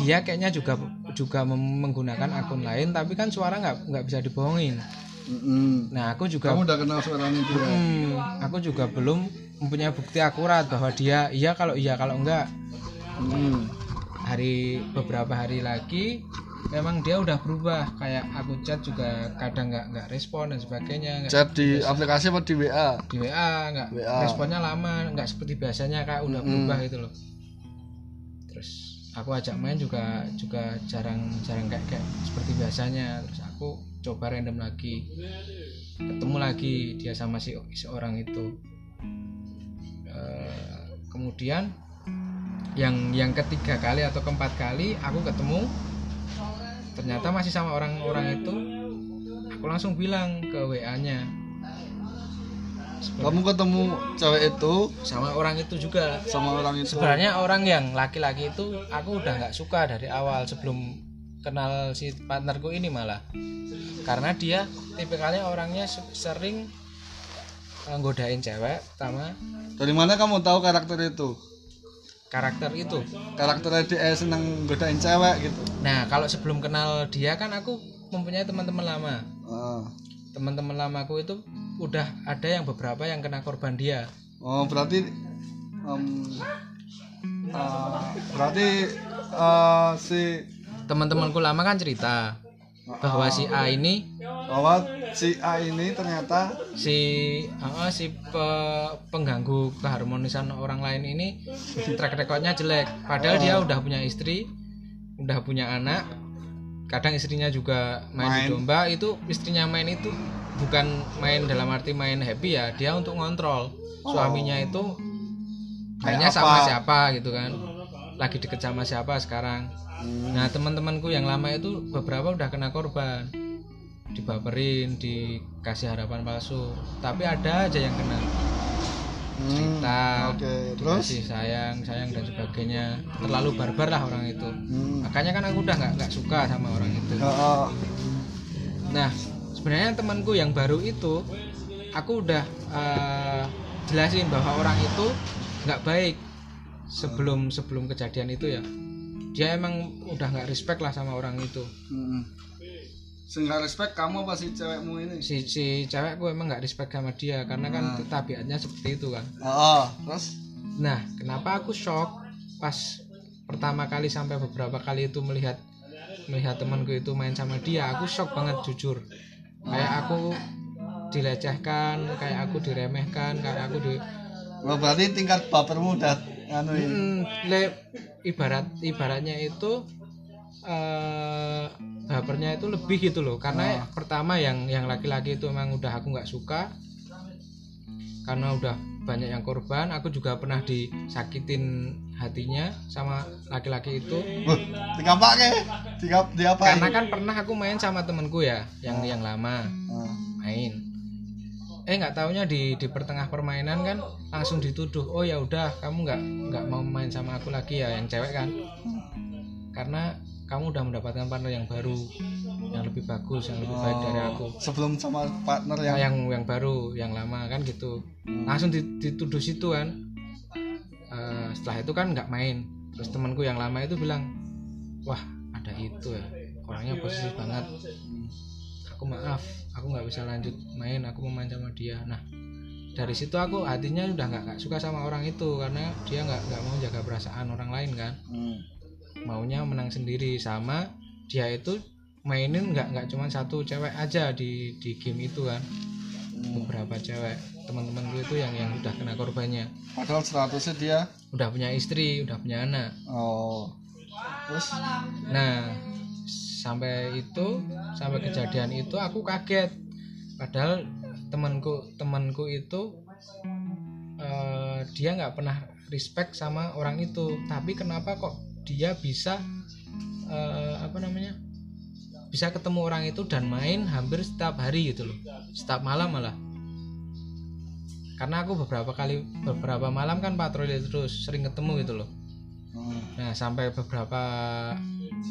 Dia kayaknya juga juga menggunakan akun lain tapi kan suara nggak nggak bisa dibohongin. Hmm. nah aku juga kamu udah kenal suaranya dia? Hmm, aku juga belum mempunyai bukti akurat bahwa dia iya kalau iya kalau enggak. Hmm. hari beberapa hari lagi memang dia udah berubah. Kayak aku chat juga kadang nggak nggak respon dan sebagainya nggak chat di aplikasi apa di WA di WA nggak responnya lama nggak seperti biasanya kayak udah berubah gitu loh. Terus aku ajak main juga juga jarang jarang kayak kayak seperti biasanya. Terus aku coba random lagi. Ketemu lagi dia sama si seorang itu. Eh, kemudian yang yang ketiga kali atau keempat kali aku ketemu ternyata masih sama orang-orang itu. Aku langsung bilang ke WA nya kamu ketemu cewek itu sama orang itu juga. sama orang itu. Sebenarnya orang yang laki-laki itu aku udah nggak suka dari awal sebelum kenal si partnerku ini malah. Karena dia tipikalnya orangnya se- sering eh, nggodain cewek sama dari mana kamu tahu karakter itu? karakter itu. Karakternya dia seneng godain cewek gitu. Nah kalau sebelum kenal dia kan aku mempunyai teman-teman lama. Ah. Teman-teman lamaku itu udah ada yang beberapa yang kena korban dia. Oh berarti em, ah, berarti ah, si teman-temanku lama kan cerita bahwa si A ini bahwa si A ini ternyata si ah, si pe- pengganggu keharmonisan orang lain ini track recordnya jelek. Padahal dia udah punya istri udah punya anak kadang istrinya juga main, Main. di domba itu istrinya main itu bukan main dalam arti main happy ya dia untuk ngontrol. Suaminya itu hanya sama siapa gitu kan. Lagi deket sama siapa sekarang. Hmm. nah teman-temanku yang lama itu beberapa udah kena korban. Dibaperin dikasih harapan palsu. Tapi ada aja yang kena Hmm, cinta oke terus dikasih sayang sayang dan sebagainya terlalu barbar lah orang itu hmm. makanya kan aku udah nggak nggak suka sama orang itu Ah, ah. nah sebenarnya temanku yang baru itu aku udah eh, jelasin bahwa orang itu nggak baik sebelum sebelum kejadian itu ya dia emang udah nggak respect lah sama orang itu Hmm. Sehingga respect kamu apa si cewekmu ini? si si cewekku emang nggak respect sama dia karena kan tabiatnya seperti itu kan Oh, terus? nah kenapa aku shock pas pertama kali sampai beberapa kali itu melihat melihat temanku itu main sama dia aku shock banget jujur kayak aku dilecehkan kayak aku diremehkan kayak aku di Oh, berarti tingkat bapermu udah anu ini. Mm, le- ibarat ibaratnya itu eh bapernya itu lebih gitu loh karena pertama yang yang laki-laki itu emang udah aku nggak suka karena udah banyak yang korban aku juga pernah disakitin hatinya sama laki-laki itu. Wah, digampake. Digap diapain? karena kan pernah aku main sama temenku ya yang yang lama. Ah. main. Eh nggak taunya di di pertengah permainan kan langsung dituduh oh ya udah kamu nggak nggak mau main sama aku lagi ya yang cewek kan. Karena kamu udah mendapatkan partner yang baru yang lebih bagus yang lebih baik dari aku. Sebelum sama partner yang yang yang, baru yang lama kan gitu. Langsung di- dituduh situ kan. Eh, setelah itu kan nggak main. Terus temanku yang lama itu bilang wah ada itu ya. Orangnya posesif banget. Aku maaf aku nggak bisa lanjut main aku mau main sama dia. Nah dari situ aku hatinya udah nggak nggak suka sama orang itu karena dia nggak nggak mau jaga perasaan orang lain kan. Hmm. Maunya menang sendiri. Sama dia itu mainin nggak nggak cuma satu cewek aja di di game itu kan. Beberapa cewek teman-teman gue itu yang yang udah kena korbannya. Padahal statusnya dia udah punya istri udah punya anak. Oh. Terus? Nah sampai itu sampai kejadian itu aku kaget. Padahal temanku temanku itu eh, dia nggak pernah respect sama orang itu. Tapi kenapa kok dia bisa eh, apa namanya bisa ketemu orang itu dan main hampir setiap hari gitu loh setiap malam malah karena aku beberapa kali beberapa malam kan patroli terus sering ketemu gitu loh. Nah, sampai beberapa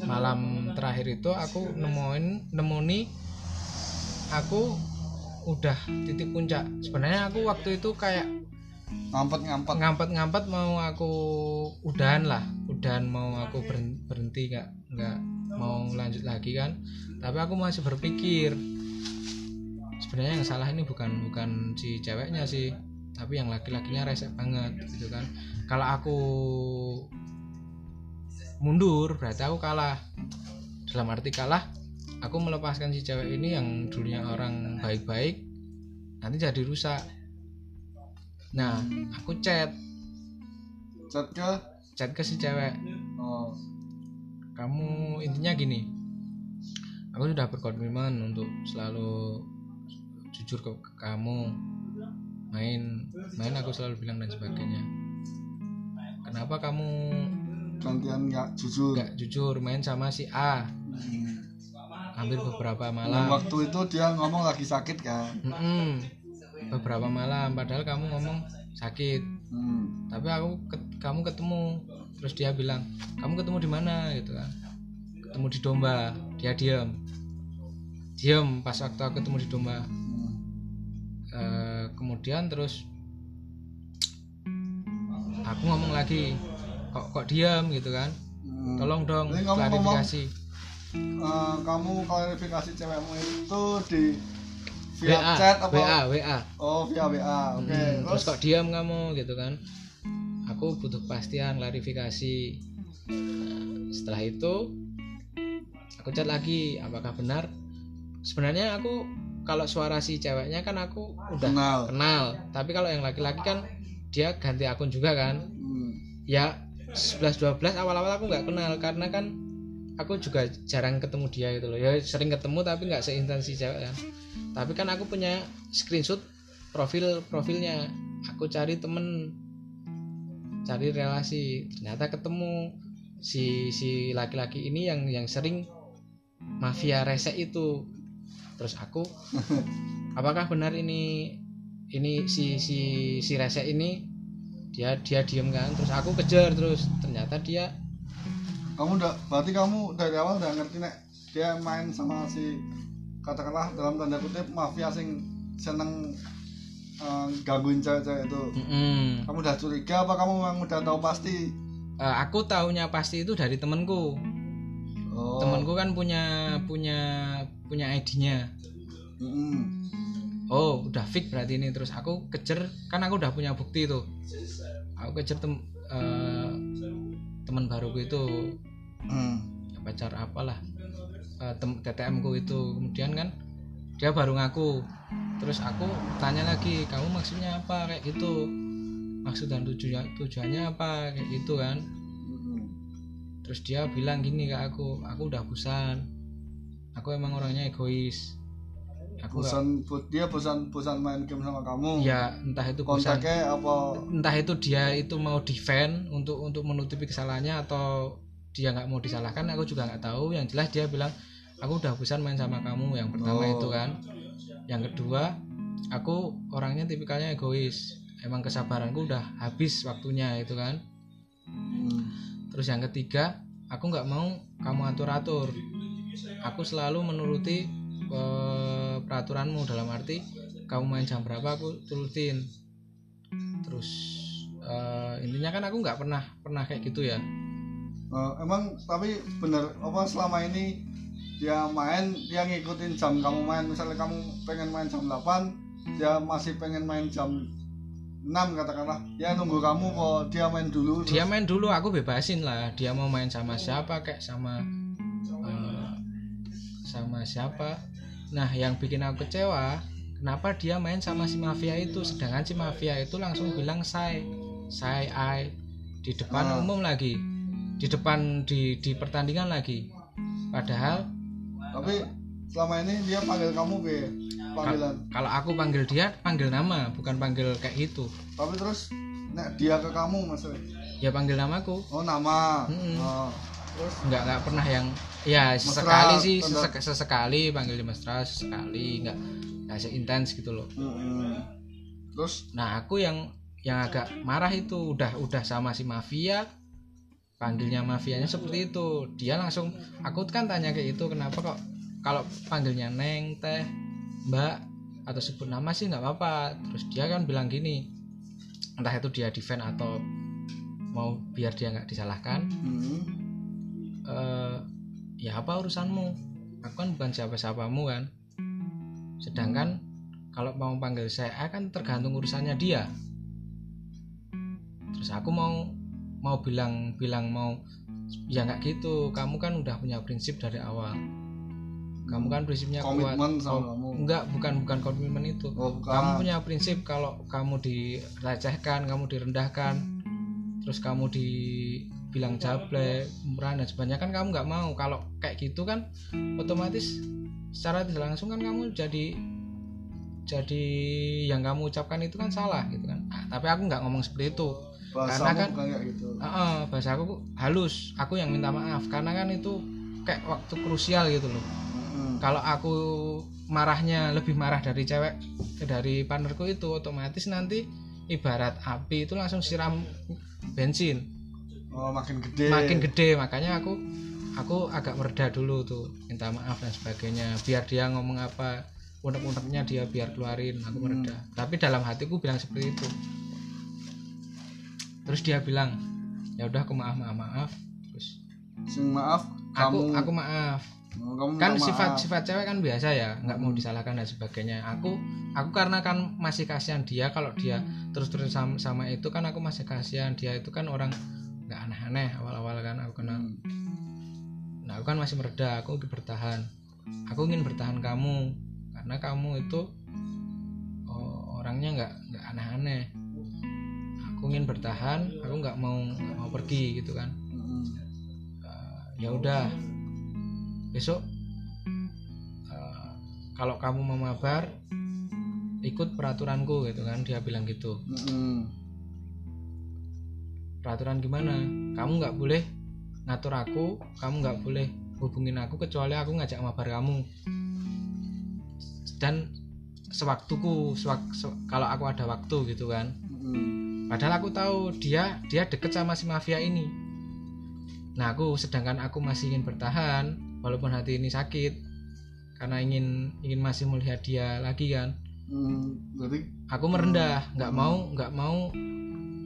malam terakhir itu aku nemuin nemuni aku udah titik puncak. Sebenarnya aku waktu itu kayak ngampet-ngampet. ngampet-ngampet mau aku udahan lah, udahan mau aku berhenti nggak nggak mau lanjut lagi kan. Tapi aku masih berpikir sebenarnya yang salah ini bukan bukan si ceweknya sih, tapi yang laki-lakinya resek banget gitu kan. Kalau aku mundur berarti aku kalah. Dalam arti kalah aku melepaskan si cewek ini yang dulunya orang baik-baik nanti jadi rusak. Nah aku chat. Chat ke chat ke si cewek. Oh. kamu intinya gini. Aku sudah berkomitmen untuk selalu jujur ke, ke kamu. Main main aku selalu bilang dan sebagainya. Kenapa kamu gantian nggak jujur? nggak jujur? Main sama si A. Hampir beberapa malam. Waktu itu dia ngomong lagi sakit kan? Mm-mm. beberapa malam. Padahal kamu ngomong sakit Hmm. tapi aku ket- kamu ketemu terus dia bilang kamu ketemu di mana? Gitu kan. Ketemu di domba. Dia diam diam pas waktu aku ketemu di domba. Hmm. Eh, kemudian terus aku ngomong lagi kok kok diam gitu kan. Hmm. tolong dong Ini kamu ngomong- klarifikasi. Eh, kamu klarifikasi cewekmu itu di WA via chat apa? WA WA oh via WA oke. Hmm, terus terus? kok diam kamu gitu kan? Aku butuh kepastian klarifikasi. Nah, setelah itu aku chat lagi apakah benar? Sebenarnya aku kalau suara si ceweknya kan aku udah kenal. kenal. Tapi kalau yang laki-laki kan dia ganti akun juga kan? Hmm. ya 11-12 awal-awal aku nggak kenal karena kan aku juga jarang ketemu dia gitu loh. Ya sering ketemu tapi nggak seintens si cewek kan tapi kan aku punya screenshot profil profilnya. Aku cari temen cari relasi. Ternyata ketemu si si laki-laki ini yang yang sering mafia resek itu. Terus aku apakah benar ini ini si si si resek ini? Dia dia diem kan. Terus aku kejar terus. Ternyata dia kamu udah berarti kamu dari awal udah ngerti nek dia main sama si katakanlah dalam tanda kutip mafia sing seneng eh, gangguin cewek-cewek itu. Mm-mm. kamu udah curiga apa kamu memang udah tahu pasti? Eh, aku taunya pasti itu dari temenku oh. Temenku kan punya punya punya ID-nya Mm-mm. oh udah fix berarti ini. Terus aku kejar kan aku udah punya bukti tuh aku kejar tem eh, teman baruku itu Hmm. pacar apalah eh, tem TTM ku itu. Kemudian kan dia baru ngaku. Terus aku tanya lagi kamu maksudnya apa? Kayak gitu. Maksud dan tujuan tujuannya apa? Kayak gitu kan. Terus dia bilang gini ke aku aku udah bosan. Aku emang orangnya egois. Aku bosan dia bosan bosan main game sama kamu? Ya entah itu bosan. Apa? Entah itu dia itu mau defend untuk untuk menutupi kesalahannya atau dia nggak mau disalahkan aku juga nggak tahu. Yang jelas dia bilang aku udah bosan main sama kamu. Yang pertama Oh. itu kan. Yang kedua aku orangnya tipikalnya egois. Emang kesabaranku udah habis waktunya itu kan. Terus yang ketiga aku nggak mau kamu atur atur aku selalu menuruti eh, peraturanmu dalam arti kamu main jam berapa aku turutin. Terus eh, intinya kan aku nggak pernah pernah kayak gitu ya Eh, emang tapi bener apa selama ini dia main dia ngikutin jam kamu main. Misalnya kamu pengen main jam 8 dia masih pengen main jam 6 katakanlah. Dia nunggu kamu kok dia main dulu dia main dulu aku bebasin lah. Dia mau main sama siapa kayak sama eh, sama siapa. Nah yang bikin aku kecewa kenapa dia main sama si mafia itu? Sedangkan si mafia itu langsung bilang say say I di depan Ah. umum lagi di depan di di pertandingan lagi. Padahal tapi selama ini dia panggil kamu ke panggilan? kalau aku panggil dia panggil nama bukan panggil kayak gitu. Tapi terus nek dia ke kamu maksudnya ya panggil namaku oh nama? Mm-mm. Oh, terus? Nggak nggak pernah yang ya Mesra, sekali sih sesek- sesekali panggil di mesra sesekali nggak nggak seintens gitu loh. Mm-mm. terus? Nah aku yang yang agak marah itu udah udah sama si mafia panggilnya mafianya seperti itu. Dia langsung aku kan tanya kayak itu kenapa kok kalau panggilnya neng teh mbak atau sebut nama sih nggak apa-apa. Terus dia kan bilang gini entah itu dia defend atau mau biar dia nggak disalahkan mm, eh ya apa urusanmu? Aku kan bukan siapa-siapamu kan. Sedangkan kalau mau panggil saya kan tergantung urusannya dia. Terus aku mau mau bilang bilang mau ya nggak gitu. Kamu kan udah punya prinsip dari awal. Kamu kan prinsipnya kuat. Komitmen sama Oh, kamu. Enggak bukan bukan komitmen itu. Oh bukan kamu punya prinsip kalau kamu direcehkan kamu direndahkan terus kamu di bilang jablek murah dan sebagainya kan kamu nggak mau. Kalau kayak gitu kan otomatis secara tidak langsung kan kamu jadi jadi yang kamu ucapkan itu kan salah gitu kan. Ah, tapi aku nggak ngomong seperti itu Bahasa Karena kan- kayak gitu. Ah, bahasa aku halus. Aku yang minta maaf. Karena kan itu kayak waktu krusial gitu loh. Mm. kalau aku marahnya lebih marah dari cewek dari partnerku itu otomatis nanti ibarat api itu langsung siram bensin. Oh, makin gede. makin gede. Makanya aku aku agak mereda dulu tuh. Minta maaf dan sebagainya. Biar dia ngomong apa unek-uneknya dia biar keluarin. Aku mereda. Tapi dalam hatiku bilang seperti itu terus dia bilang ya udah aku maaf maaf maaf. Terus Sing maaf aku kamu aku maaf. Oh, kamu kan sifat maaf. sifat cewek kan biasa ya nggak mau disalahkan dan sebagainya. Aku aku karena kan masih kasihan dia kalau dia terus terus sama, sama itu kan aku masih kasihan. Dia itu kan orang nggak aneh-aneh awal-awal kan aku kenal. Hmm. nah aku kan masih mereda aku ingin bertahan. Aku ingin bertahan kamu karena kamu itu oh, orangnya nggak nggak aneh-aneh aku ingin bertahan aku nggak mau nggak mau pergi gitu kan. Mm. ya udah. Besok eh, kalau kamu mau mabar ikut peraturanku gitu kan dia bilang gitu. Peraturan gimana? Kamu nggak boleh ngatur aku kamu nggak boleh hubungin aku kecuali aku ngajak mabar kamu. Dan sewaktuku sewak, se- kalau aku ada waktu gitu kan. Mm-mm. Padahal aku tahu dia dia deket sama si mafia ini. Nah aku sedangkan aku masih ingin bertahan walaupun hati ini sakit karena ingin ingin masih melihat dia lagi kan. Mm, Berarti aku merendah nggak mau nggak mau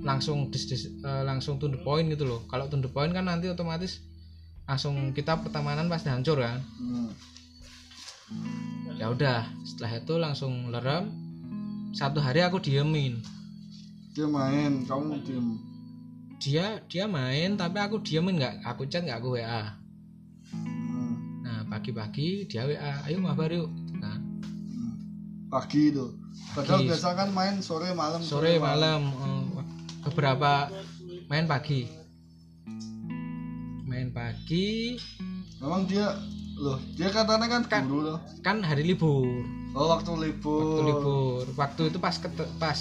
langsung dis, dis- eh, langsung to the point gitu loh. Kalau to the point kan nanti otomatis langsung kita pertemanan pasti hancur kan. Mm, ya udah setelah itu langsung lerem. Satu hari aku diemin dia main, kamu diem. dia dia main tapi aku diemin nggak aku chat nggak aku wa Mm, nah pagi-pagi dia wa ayo mabar yuk nah, mm. Pagi itu. Padahal Pagi. biasa kan main sore malam. sore malam eh, beberapa main pagi main pagi Memang dia loh, dia katanya kan Kan- guru loh. kan hari libur Oh, waktu libur. waktu libur waktu itu pas kete- pas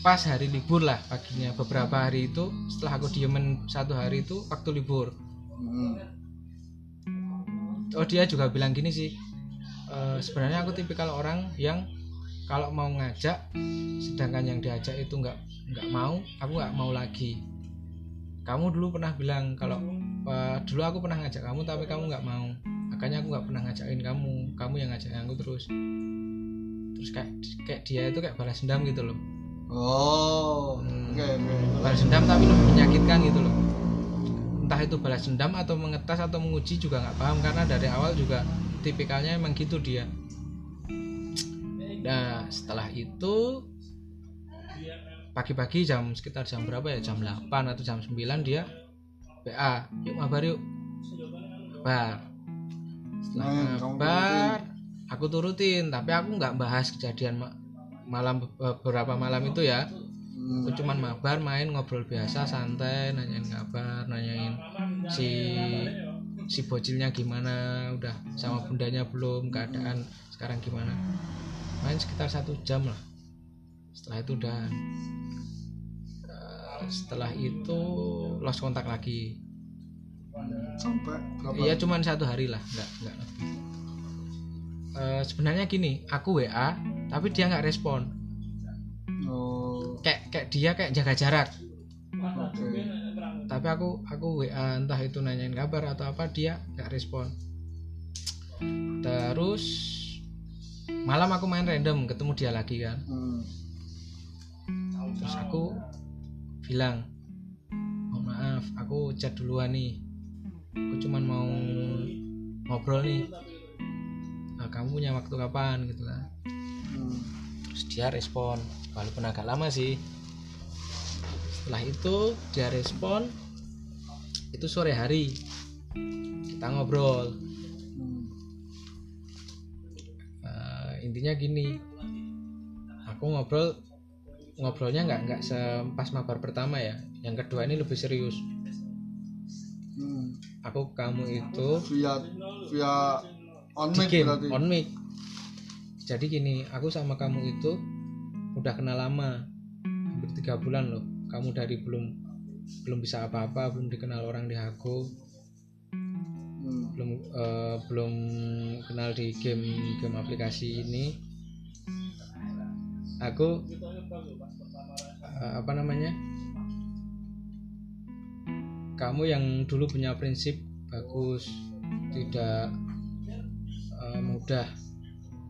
pas hari libur lah paginya. Beberapa hari itu setelah aku diemen satu hari itu waktu libur. Mm, oh dia juga bilang gini sih "Eh, sebenarnya aku tipikal orang yang kalau mau ngajak sedangkan yang diajak itu nggak nggak mau aku nggak mau lagi. Kamu dulu pernah bilang kalau "Eh, dulu aku pernah ngajak kamu tapi kamu nggak mau. Makanya aku nggak pernah ngajakin kamu. Kamu yang ngajak aku terus. Terus kayak kayak dia itu kayak balas dendam gitu loh Oh, Hmm. oke balas dendam tapi lebih menyakitkan gitu loh. Entah itu balas dendam atau mengetas atau menguji juga nggak paham karena dari awal juga tipikalnya emang gitu dia. Nah setelah itu pagi-pagi jam sekitar jam berapa ya? Jam 8 atau jam 9 dia PA yuk mabar yuk. Mabar. Setelah kamu mabar aku turutin tapi aku nggak bahas kejadian ma- malam beberapa malam itu ya. Hmm, aku cuman mabar main ngobrol biasa santai nanyain kabar nanyain si si bocilnya gimana udah sama bundanya belum keadaan sekarang gimana. Main sekitar satu jam lah. Setelah itu udah eh, setelah itu lost kontak lagi. Sampai iya cuman satu hari lah nggak nggak lebih Eh, sebenarnya gini aku WA tapi dia nggak respon. Oh, kayak kayak dia kayak jaga jarak. Tapi aku aku WA entah itu nanyain kabar atau apa dia nggak respon. Terus malam aku main random ketemu dia lagi kan. Hmm, terus aku bilang oh, maaf aku chat duluan nih. Aku cuman mau ngobrol nih Nah, kamu punya waktu kapan? Gitu kan hmm. terus dia respon walaupun agak lama sih. Setelah itu dia respon itu sore hari. Kita ngobrol. Hmm. Eh, intinya gini aku ngobrol ngobrolnya nggak nggak sepas mabar pertama ya. Yang kedua ini lebih serius. Hmm. aku kamu itu Via via on mic game berarti. on mic. Jadi gini aku sama kamu itu udah kenal lama hampir tiga bulan loh. Kamu dari belum belum bisa apa-apa belum dikenal orang di Hago. Hmm. belum eh, belum kenal di game game aplikasi ini. Aku eh, apa namanya? Kamu yang dulu punya prinsip bagus tidak mudah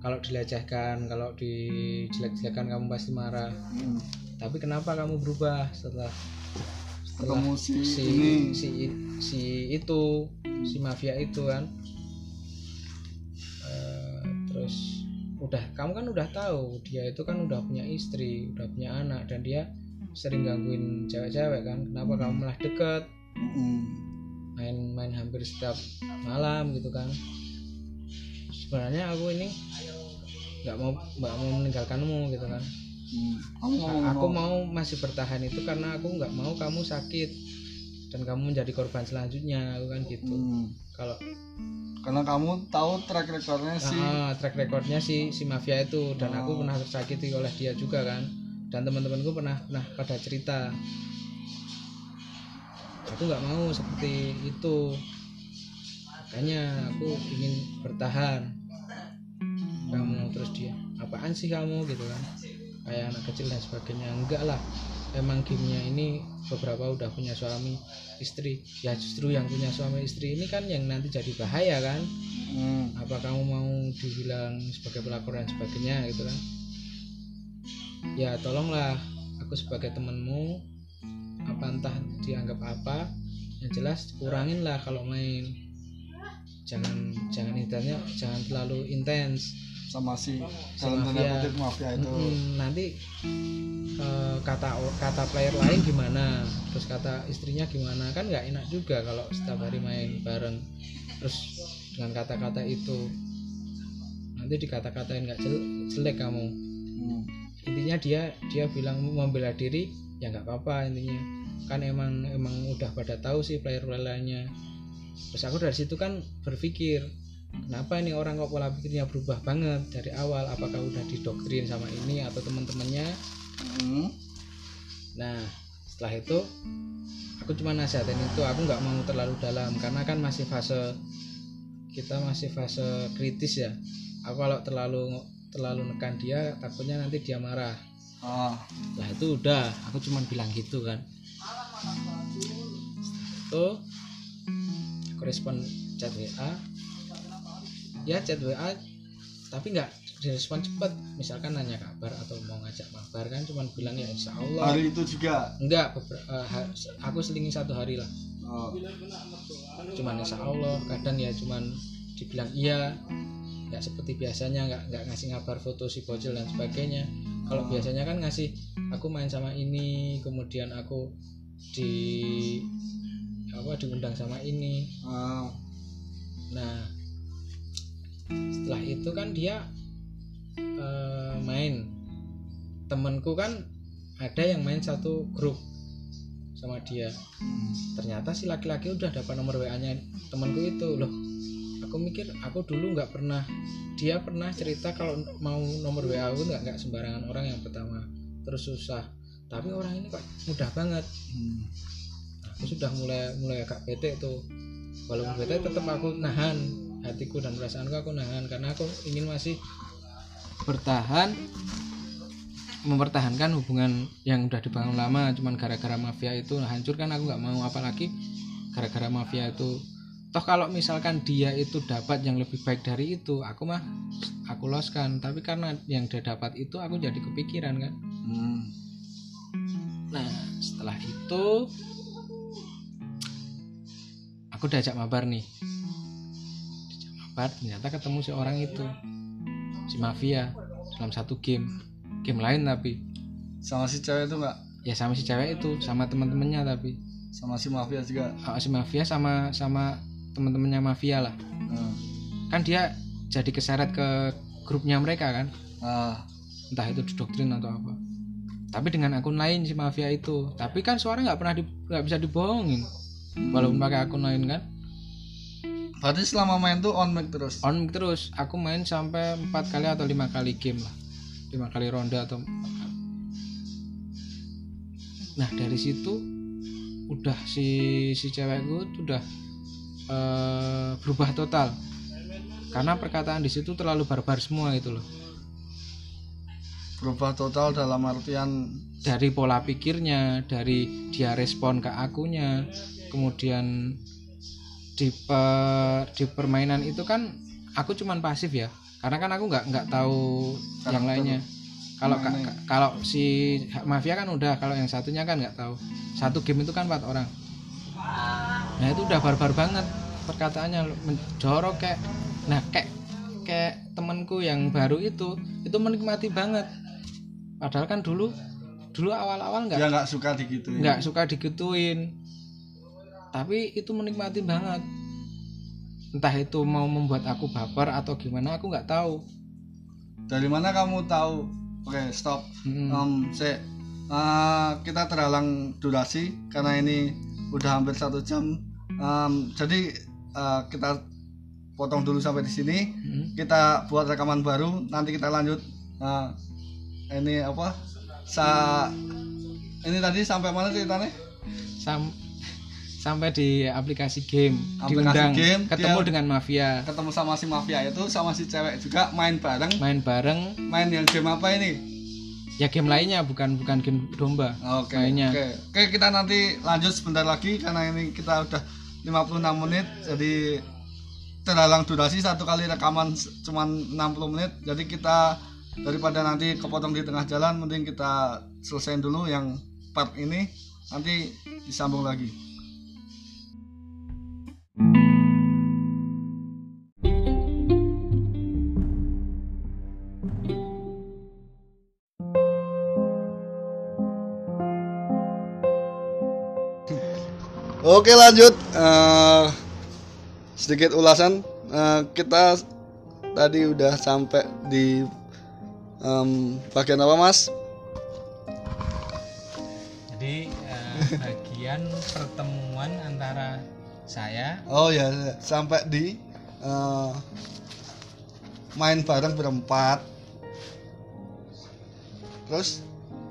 kalau dilecehkan kalau dijelek-jelekan kamu pasti marah Hmm. tapi kenapa kamu berubah setelah setelah Ketemu si, si ini. si si itu si mafia itu kan Eh, terus udah kamu kan udah tahu dia itu kan udah punya istri udah punya anak dan dia sering gangguin cewek-cewek kan kenapa kamu malah deket Hmm. main-main hampir setiap malam gitu kan sebenarnya aku ini nggak mau nggak mau meninggalkanmu gitu kan Hmm. Mau aku mau masih bertahan itu karena aku nggak mau kamu sakit dan kamu menjadi korban selanjutnya aku kan gitu Hmm. kalau Karena kamu tahu track recordnya si ah, track recordnya si si mafia itu dan aku Oh. pernah tersakiti oleh dia juga kan dan teman-temanku pernah pernah pada cerita aku nggak mau seperti itu makanya aku ingin bertahan terus dia apaan sih kamu? Gitu kan. Kayak anak kecil dan sebagainya. Enggak lah. Emang gamenya ini beberapa udah punya suami istri. Ya justru yang punya suami istri ini kan yang nanti jadi bahaya kan. Hmm. apa kamu mau dibilang sebagai pelakor dan sebagainya gitu kan. Ya tolonglah aku sebagai temenmu apa entah dianggap apa. Yang jelas kurangin lah kalau main. Jangan jangan intensnya jangan terlalu intens sama si dalam tanda mafia. kutip mafia itu. Mm-mm, nanti eh, kata kata player lain gimana terus kata istrinya gimana kan nggak enak juga kalau setiap hari main bareng terus dengan kata-kata itu nanti dikata-katain nggak jel- jelek kamu Hmm. intinya dia dia bilang membela diri ya nggak apa-apa intinya kan emang emang udah pada tahu sih player player lainnya terus aku dari situ kan berpikir kenapa ini orang kok pola pikirnya berubah banget dari awal? Apakah udah didoktrin sama ini atau teman-temannya? Hmm. nah setelah itu aku cuma nasihatin itu. Aku nggak mau terlalu dalam karena kan masih fase kita masih fase kritis ya. Aku kalau terlalu terlalu nekan dia takutnya nanti dia marah. Ah. lah itu udah. Aku cuman bilang gitu kan. Itu aku respon chat WA ya chat WA tapi nggak direspon cepet. Misalkan nanya kabar atau mau ngajak mabar kan cuman bilang ya insya Allah. Hari itu juga. enggak beber- eh, aku selingi satu hari lah. Oh. cuman insya Allah kadang ya cuman dibilang iya. Nggak seperti biasanya nggak nggak ngasih ngabar foto si bocil dan sebagainya. Kalau biasanya kan ngasih aku main sama ini kemudian aku di apa diundang sama ini. Ah. nah setelah itu kan dia eh, main. Temenku kan ada yang main satu grup sama dia. Ternyata si laki-laki udah dapat nomor WA-nya temanku itu. Loh aku mikir aku dulu nggak pernah dia pernah cerita kalau mau nomor WA aku nggak nggak sembarangan orang yang pertama. Terus susah. Tapi orang ini kok mudah banget. Hmm. aku sudah mulai mulai agak bete tuh. Walaupun bete tetap aku nahan hatiku dan perasaanku aku nahan. Karena aku ingin masih bertahan mempertahankan hubungan yang udah dibangun lama. Cuman gara-gara mafia itu hancur kan aku nggak mau. Apalagi gara-gara mafia itu. Toh kalau misalkan dia itu dapat yang lebih baik dari itu aku mah aku loskan. Tapi karena yang dia dapat itu aku jadi kepikiran kan. Hmm. Nah, setelah itu aku diajak mabar nih. Mabar, ternyata ketemu si orang itu. Si mafia dalam satu game. Game lain tapi Sama si cewek itu enggak? ya sama si cewek itu, sama teman-temannya tapi Sama si mafia juga. Oh, si mafia sama sama teman-temannya mafia lah. Ah. Kan dia jadi keseret ke grupnya mereka kan. Ah. Entah itu didoktrin atau apa. Tapi dengan akun lain si mafia itu. Tapi kan suara nggak pernah di- nggak bisa dibohongin. walaupun pakai akun lain kan Berarti selama main tuh on mic terus. on mic terus. Aku main sampai empat kali atau lima kali game lah. Lima kali ronde atau nah dari situ udah si si cewekku tuh udah eh, berubah total. Karena perkataan di situ terlalu barbar semua gitu loh. Berubah total dalam artian dari pola pikirnya dari dia respon ke akunya kemudian di pe- di permainan itu kan aku cuman pasif ya. Karena kan aku nggak nggak tahu yang lainnya. Kalau ka- ka- kalau si mafia kan udah kalau yang satunya kan nggak tahu. Satu game itu kan empat orang. Nah itu udah barbar banget perkataannya. Menjorok kayak nah kayak kayak temenku yang baru itu itu menikmati banget. Padahal kan dulu dulu awal-awal nggak dia nggak suka digituin. nggak suka digituin tapi itu menikmati banget entah itu mau membuat aku baper atau gimana aku nggak tahu Dari mana kamu tahu? Oke, stop. Mm-mm. Em, se- eh, kita terhalang durasi karena ini udah hampir satu jam. Em, jadi eh, kita potong dulu sampai di sini. Mm. Kita buat rekaman baru. Nanti kita lanjut. Nah, ini apa? Sa ini tadi sampai mana ceritanya? Sam- sampai di aplikasi game Aplikasi diundang game, ketemu dia- dengan mafia Ketemu sama si mafia itu sama si cewek juga main bareng. main bareng Main yang game apa ini? ya game lainnya bukan bukan game domba Oke. Mainnya. Oke. Oke, kita nanti lanjut sebentar lagi karena ini kita udah 56 menit jadi terhalang durasi satu kali rekaman cuman 60 menit. Jadi kita daripada nanti kepotong di tengah jalan mending kita selesaiin dulu yang part ini nanti disambung lagi. Oke lanjut Eh, sedikit ulasan Eh, kita tadi udah sampai di em, bagian apa mas? jadi eh, bagian pertemuan antara saya Oh ya sampai di eh, main bareng berempat. Terus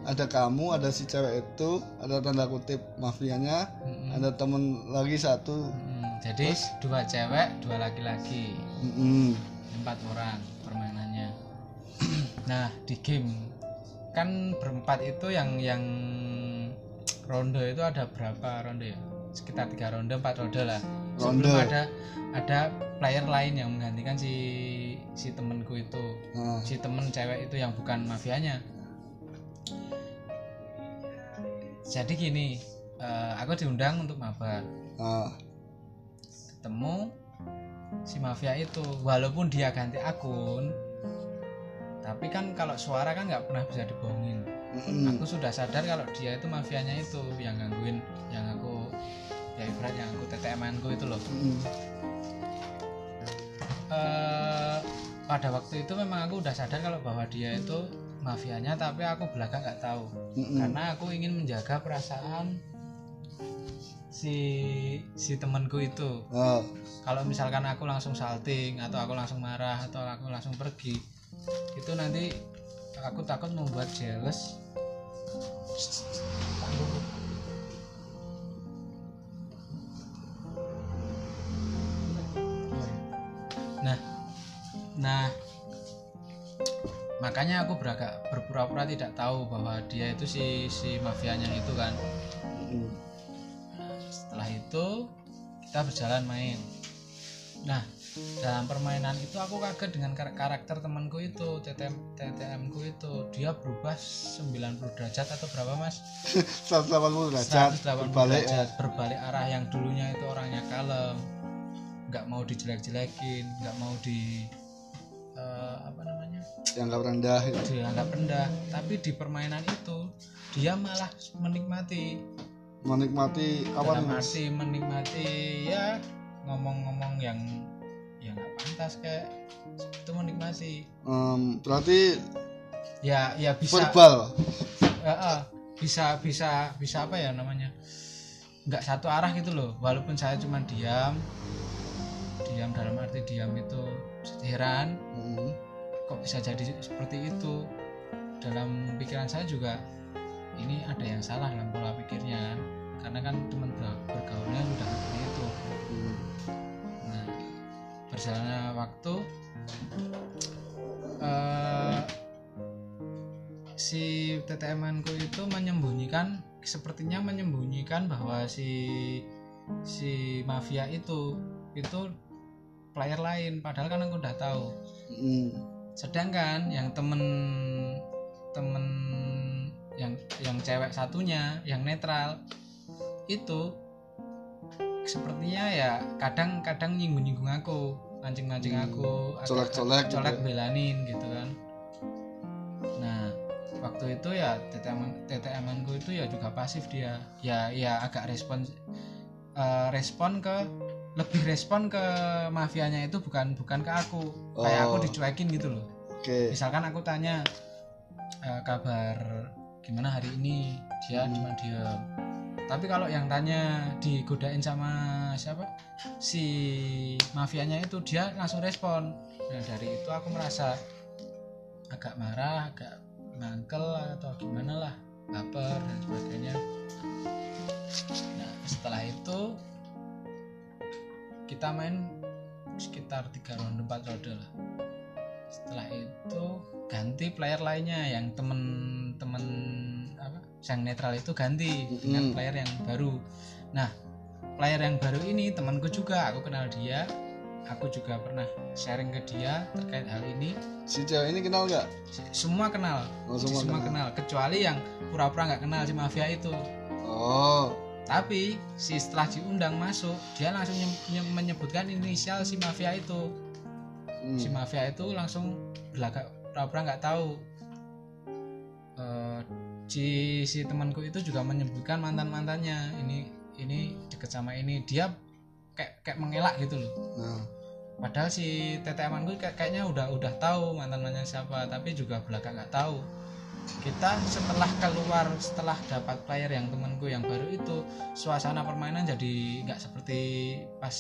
ada kamu, ada si cewek itu, ada tanda kutip mafianya, Mm-mm. ada temen lagi satu. Mm, jadi dua cewek dua laki-laki Mm-mm. empat orang permainannya nah di game kan berempat itu yang yang ronde itu ada berapa ronde ya sekitar tiga ronde empat ronde lah. Sebelum Ronde. ada ada player lain yang menggantikan si si temenku itu. Nah, si temen cewek itu yang bukan mafianya. Jadi gini eh, aku diundang untuk mabar. Nah, ketemu si mafia itu. Walaupun dia ganti akun tapi kan kalau suara kan nggak pernah bisa dibohongin. Mm-mm. aku sudah sadar kalau dia itu mafianya itu yang gangguin yang ibarat yang aku TTM ku itu loh. Mm-mm. Eh, pada waktu itu memang aku udah sadar kalau bahwa dia itu mafianya tapi aku belakang nggak tahu. Mm-mm. karena aku ingin menjaga perasaan si si temanku itu. Oh, kalau misalkan aku langsung salting atau aku langsung marah atau aku langsung pergi itu nanti aku takut membuat jealous nah makanya aku beragak berpura-pura tidak tahu bahwa dia itu si si mafianya itu kan. Setelah itu kita berjalan main. Nah dalam permainan itu aku kaget dengan kar- karakter temanku itu TTM TTM ku itu. Dia berubah 90 derajat atau berapa mas? 180 derajat 180 berbalik. derajat berbalik arah yang dulunya itu orangnya kalem. Nggak mau dijelek-jelekin nggak mau di yang nggak rendah itu. dianggap rendah tapi di permainan itu dia malah menikmati. Menikmati apa nih dalam mas? arti menikmati ya ngomong-ngomong yang yang nggak pantas kayak itu menikmati. Em, berarti ya ya bisa. verbal. Eh, eh, bisa bisa bisa apa ya namanya? Nggak satu arah gitu loh walaupun saya cuma diam. Diam dalam arti diam itu heran. Mm. Kok bisa jadi seperti itu? Dalam pikiran saya juga ini ada yang salah dalam pola pikirnya. Karena kan teman ber- bergaulnya udah seperti itu. Nah berjalannya waktu eh, si TTM ku itu menyembunyikan sepertinya menyembunyikan bahwa si si mafia itu itu player lain. Padahal kan aku udah tahu. Mm. Sedangkan yang temen temen yang yang cewek satunya yang netral itu sepertinya ya kadang-kadang nyinggung-nyinggung aku mancing-mancing Hmm. aku Colek-colek gitu colek ya? belanin gitu kan nah waktu itu ya TTM TTM ku itu ya juga pasif dia ya ya agak respon eh, respon ke lebih respon ke mafianya itu bukan bukan ke aku. Kayak aku Oh. dicuekin gitu loh. Oke. misalkan aku tanya "Eh, kabar gimana hari ini? Dia Hmm. cuma diam. Tapi kalau yang tanya digodain sama siapa? Si mafianya itu dia langsung respon. Nah dari itu aku merasa agak marah agak mangkel atau gimana lah baper dan sebagainya. Nah setelah itu kita main sekitar tiga ronde empat ronde lah setelah itu ganti player lainnya yang temen-temen apa yang netral itu ganti dengan Mm-mm. player yang baru nah player yang baru ini temanku juga aku kenal dia aku juga pernah sharing ke dia terkait hal ini Si cewek ini kenal nggak? Semua kenal Oh, semua, semua kenal. kecuali yang pura-pura nggak kenal si mafia itu Oh. Tapi si setelah diundang masuk dia langsung menyebutkan inisial si mafia itu. Hmm. si mafia itu langsung belakang pura-pura nggak tahu. Eh, si si temanku itu juga menyebutkan mantan mantannya ini ini deket sama ini. Dia kayak kayak mengelak gitu loh. Nah. padahal si tete amanku kayak, kayaknya udah udah tahu mantan mantannya siapa tapi juga belakang nggak tahu kita setelah keluar setelah dapat player yang temanku yang baru itu suasana permainan jadi nggak seperti pas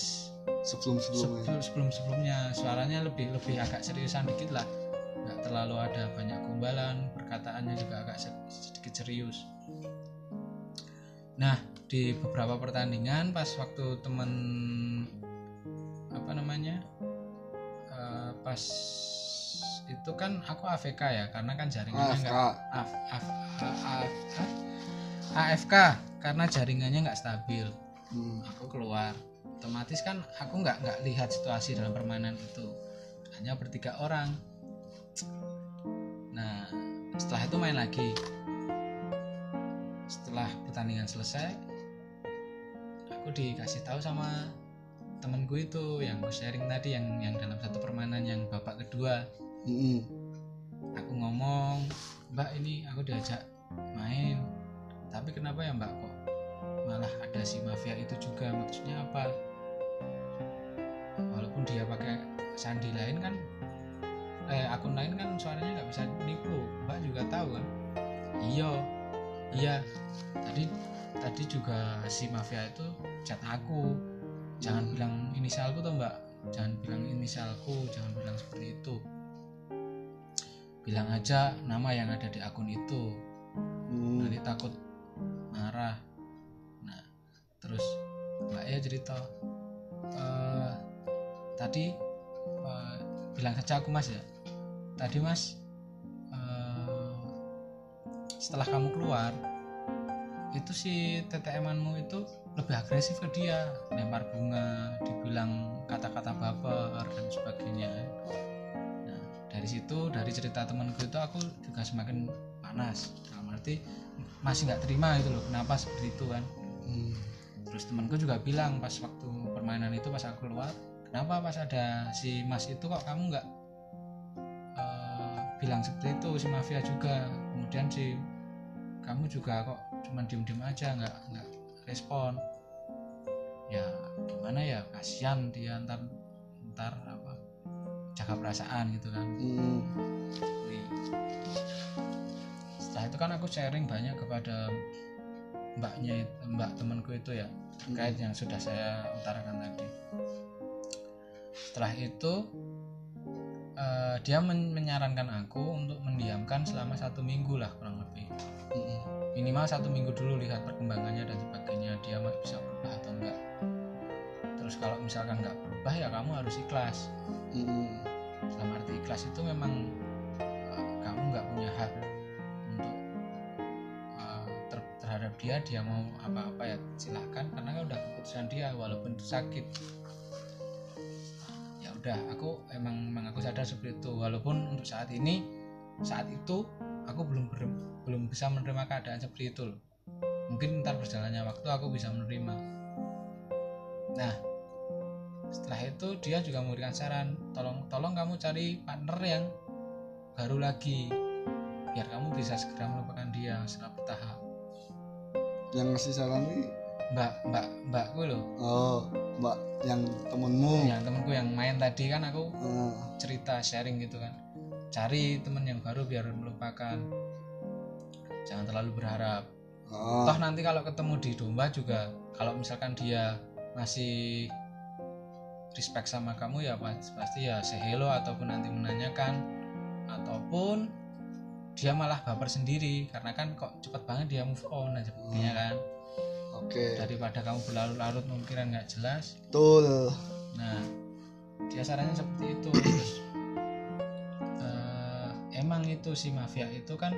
Sebelum sebelumnya. sebelum sebelum sebelumnya suaranya lebih lebih agak seriusan dikit lah. Nggak terlalu ada banyak gombalan perkataannya juga agak se- sedikit serius. Nah di beberapa pertandingan pas waktu temen apa namanya eh, pas itu kan aku AFK ya karena kan jaringannya AFK. nggak AF, AF, AF, AFK karena jaringannya nggak stabil. Hmm. aku keluar. Otomatis kan aku nggak nggak lihat situasi dalam permainan itu. Hanya bertiga orang. Nah setelah itu main lagi. Setelah pertandingan selesai aku dikasih tahu sama temenku itu yang gue sharing tadi yang yang dalam satu permainan yang babak kedua Mm-mm. aku ngomong mbak ini aku diajak main. Tapi kenapa ya mbak kok malah ada si mafia itu juga? Maksudnya apa? Walaupun dia pakai sandi lain kan eh akun lain kan suaranya nggak bisa nipu. Mbak juga tahu kan? Iya iya. Tadi tadi juga si mafia itu chat aku. Jangan bilang inisialku tuh mbak. Jangan bilang inisialku jangan bilang seperti itu bilang aja nama yang ada di akun itu. Hmm. nanti takut marah. Nah terus mbak ya cerita "Eh, tadi eh, bilang saja aku mas ya. Tadi mas eh, setelah kamu keluar itu si TTM-anmu itu lebih agresif ke dia. Lempar bunga dibilang kata-kata baper dan sebagainya dari situ dari cerita temanku itu aku juga semakin panas. Dalam arti masih nggak terima gitu loh kenapa seperti itu kan. Hmm. terus temanku juga bilang pas waktu permainan itu pas aku keluar kenapa pas ada si mas itu kok kamu nggak eh, bilang seperti itu? Si mafia juga. Kemudian si kamu juga kok cuman diem diem aja nggak nggak respon. Ya gimana ya kasihan dia. Ntar ntar jaga perasaan gitu kan Hmm. Setelah itu kan aku sharing banyak kepada mbaknya mbak temanku itu ya terkait yang sudah saya utarakan tadi setelah itu eh, dia men- menyarankan aku untuk mendiamkan selama satu minggu lah kurang lebih Mm-mm. minimal satu minggu dulu lihat perkembangannya dan sebagainya dia ma- bisa berubah atau enggak terus kalau misalkan nggak berubah ya kamu harus ikhlas Mm-mm. Dalam arti ikhlas itu memang eh, kamu nggak punya hak untuk eh, ter- terhadap dia dia mau apa-apa ya silahkan karena kan udah keputusan dia walaupun itu sakit ya udah aku emang emang aku sadar seperti itu. Walaupun untuk saat ini saat itu aku belum belum bisa menerima keadaan seperti itu mungkin ntar berjalannya waktu aku bisa menerima. Nah setelah itu dia juga memberikan saran tolong tolong kamu cari partner yang baru lagi biar kamu bisa segera melupakan dia secara bertahap. Yang ngasih saran nih mbak mbak mbakku loh oh mbak yang temenmu. Yang temanku yang main tadi kan aku Eh, cerita sharing gitu kan. Cari temen yang baru biar melupakan. Jangan terlalu berharap. Oh, toh nanti kalau ketemu di domba juga kalau misalkan dia masih respect sama kamu ya pas- pasti ya say hello ataupun nanti menanyakan. Ataupun dia malah baper sendiri karena kan kok cepet banget dia move on dan sebagainya kan. Oke. Daripada kamu berlarut-larut memikiran nggak jelas. Betul. Nah, dia sarannya seperti itu. Terus, eh, emang itu si mafia itu kan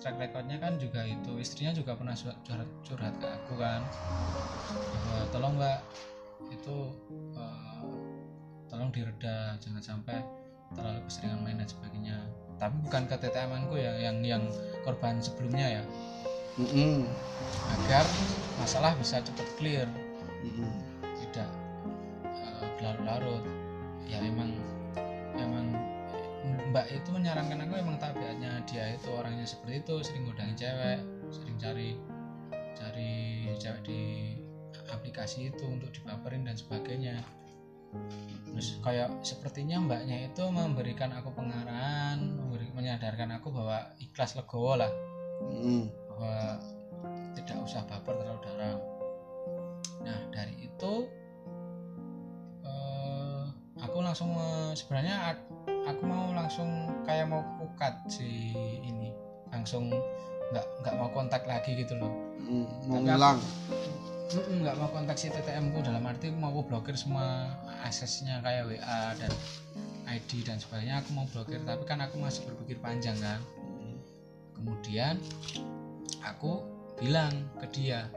track recordnya kan juga itu. Istrinya juga pernah curhat, curhat ke aku kan. Bahwa tolong mbak itu eh, tolong direda jangan sampai terlalu keseringan main dan sebagainya. Tapi bukan ke TTM-anku ya yang yang korban sebelumnya ya. Mm-mm. agar masalah bisa cepat clear. Mm-mm. tidak eh, berlarut-larut. Ya emang emang mbak itu menyarankan aku emang tabiatnya dia itu orangnya seperti itu sering godangin cewek sering cari cari cewek di aplikasi itu untuk dibaperin dan sebagainya terus kayak sepertinya mbaknya itu memberikan aku pengarahan memberi, menyadarkan aku bahwa ikhlas legowo lah Mm-mm. bahwa tidak usah baper terlalu dalam. Nah dari itu eh, aku langsung sebenarnya aku mau langsung kayak mau pukat si ini langsung nggak nggak mau kontak lagi gitu loh. Mm, mau Tapi aku- nggak mau kontak si TTM ku dalam arti mau aku blokir semua aksesnya kayak WA dan ID dan sebagainya aku mau blokir. Tapi kan aku masih berpikir panjang kan. Kemudian aku bilang ke dia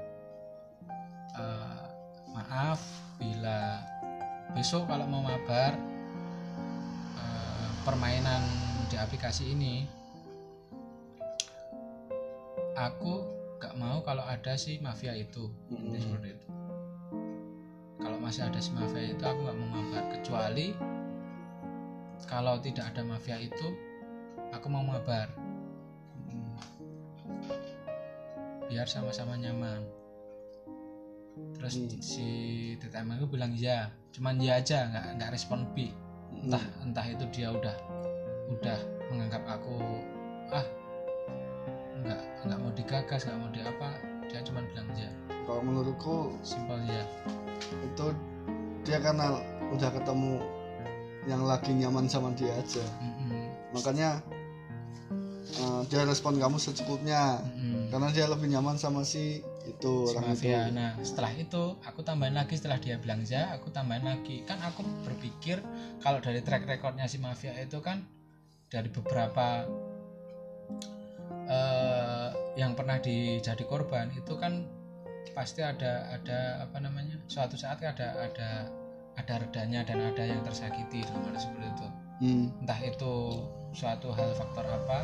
"Eh, maaf bila besok kalau mau mabar eh, permainan di aplikasi ini aku gak mau kalau ada si mafia itu. Intinya seperti itu. Kalau masih ada si mafia itu aku gak mau mabar kecuali kalau tidak ada mafia itu aku mau mabar. Biar sama-sama nyaman. Terus Hmm. si TTM aku bilang ya cuman ya aja nggak nggak respon B. Entah entah itu dia udah udah menganggap aku ah nggak nggak mau digagas nggak mau di apa dia cuman bilang ya kalau menurutku simpel ya itu dia karena udah ketemu yang lagi nyaman sama dia aja Mm-mm. makanya eh, dia respon kamu secukupnya Mm-mm. karena dia lebih nyaman sama si itu Si orang itu. Nah, setelah itu aku tambahin lagi setelah dia bilang ya, aku tambahin lagi. Kan aku berpikir kalau dari track recordnya si mafia itu kan dari beberapa eh, yang pernah dijadi korban itu kan pasti ada ada apa namanya suatu saat ada ada ada redanya dan ada yang tersakiti dalam seperti itu. Hmm, entah itu suatu hal faktor apa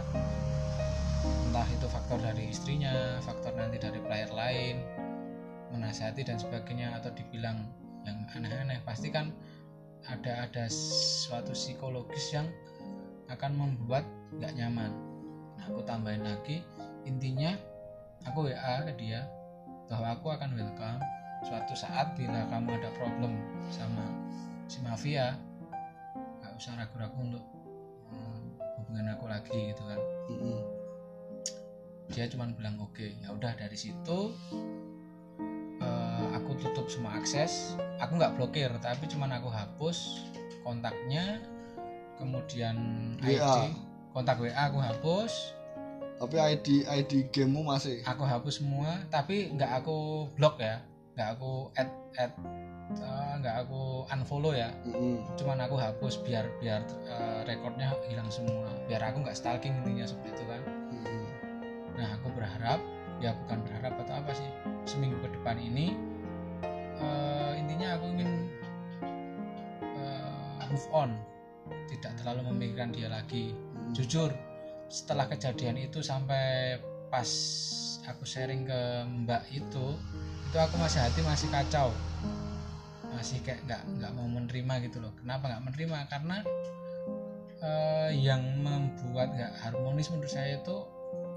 entah itu faktor dari istrinya faktor nanti dari player lain menasihati dan sebagainya atau dibilang yang aneh-aneh. Pasti kan ada ada suatu psikologis yang akan membuat nggak nyaman nah aku tambahin lagi intinya aku WA ke dia bahwa aku akan welcome suatu saat bila kamu ada problem sama si mafia nggak usah ragu-ragu untuk hmm, hubungan aku lagi gitu kan mm-mm. dia cuma bilang oke ya udah dari situ eh, aku tutup semua akses aku nggak blokir tapi cuman aku hapus kontaknya kemudian. ID kontak WA aku hapus. Tapi ID ID gamemu masih? Aku hapus semua tapi nggak aku blok ya. Nggak aku add add eh, nggak aku unfollow ya. Mm-mm. cuman aku hapus biar biar eh, rekornya hilang semua. Biar aku nggak stalking intinya seperti itu kan. Mm-mm. nah aku berharap ya bukan berharap atau apa sih seminggu ke depan ini eh, intinya aku ingin eh, move on. Tidak terlalu memikirkan dia lagi. Mm. Jujur setelah kejadian itu sampai pas aku sharing ke mbak itu itu aku masih hati masih kacau. Masih kayak nggak nggak mau menerima gitu loh. Kenapa nggak menerima? Karena eh, yang membuat nggak harmonis menurut saya itu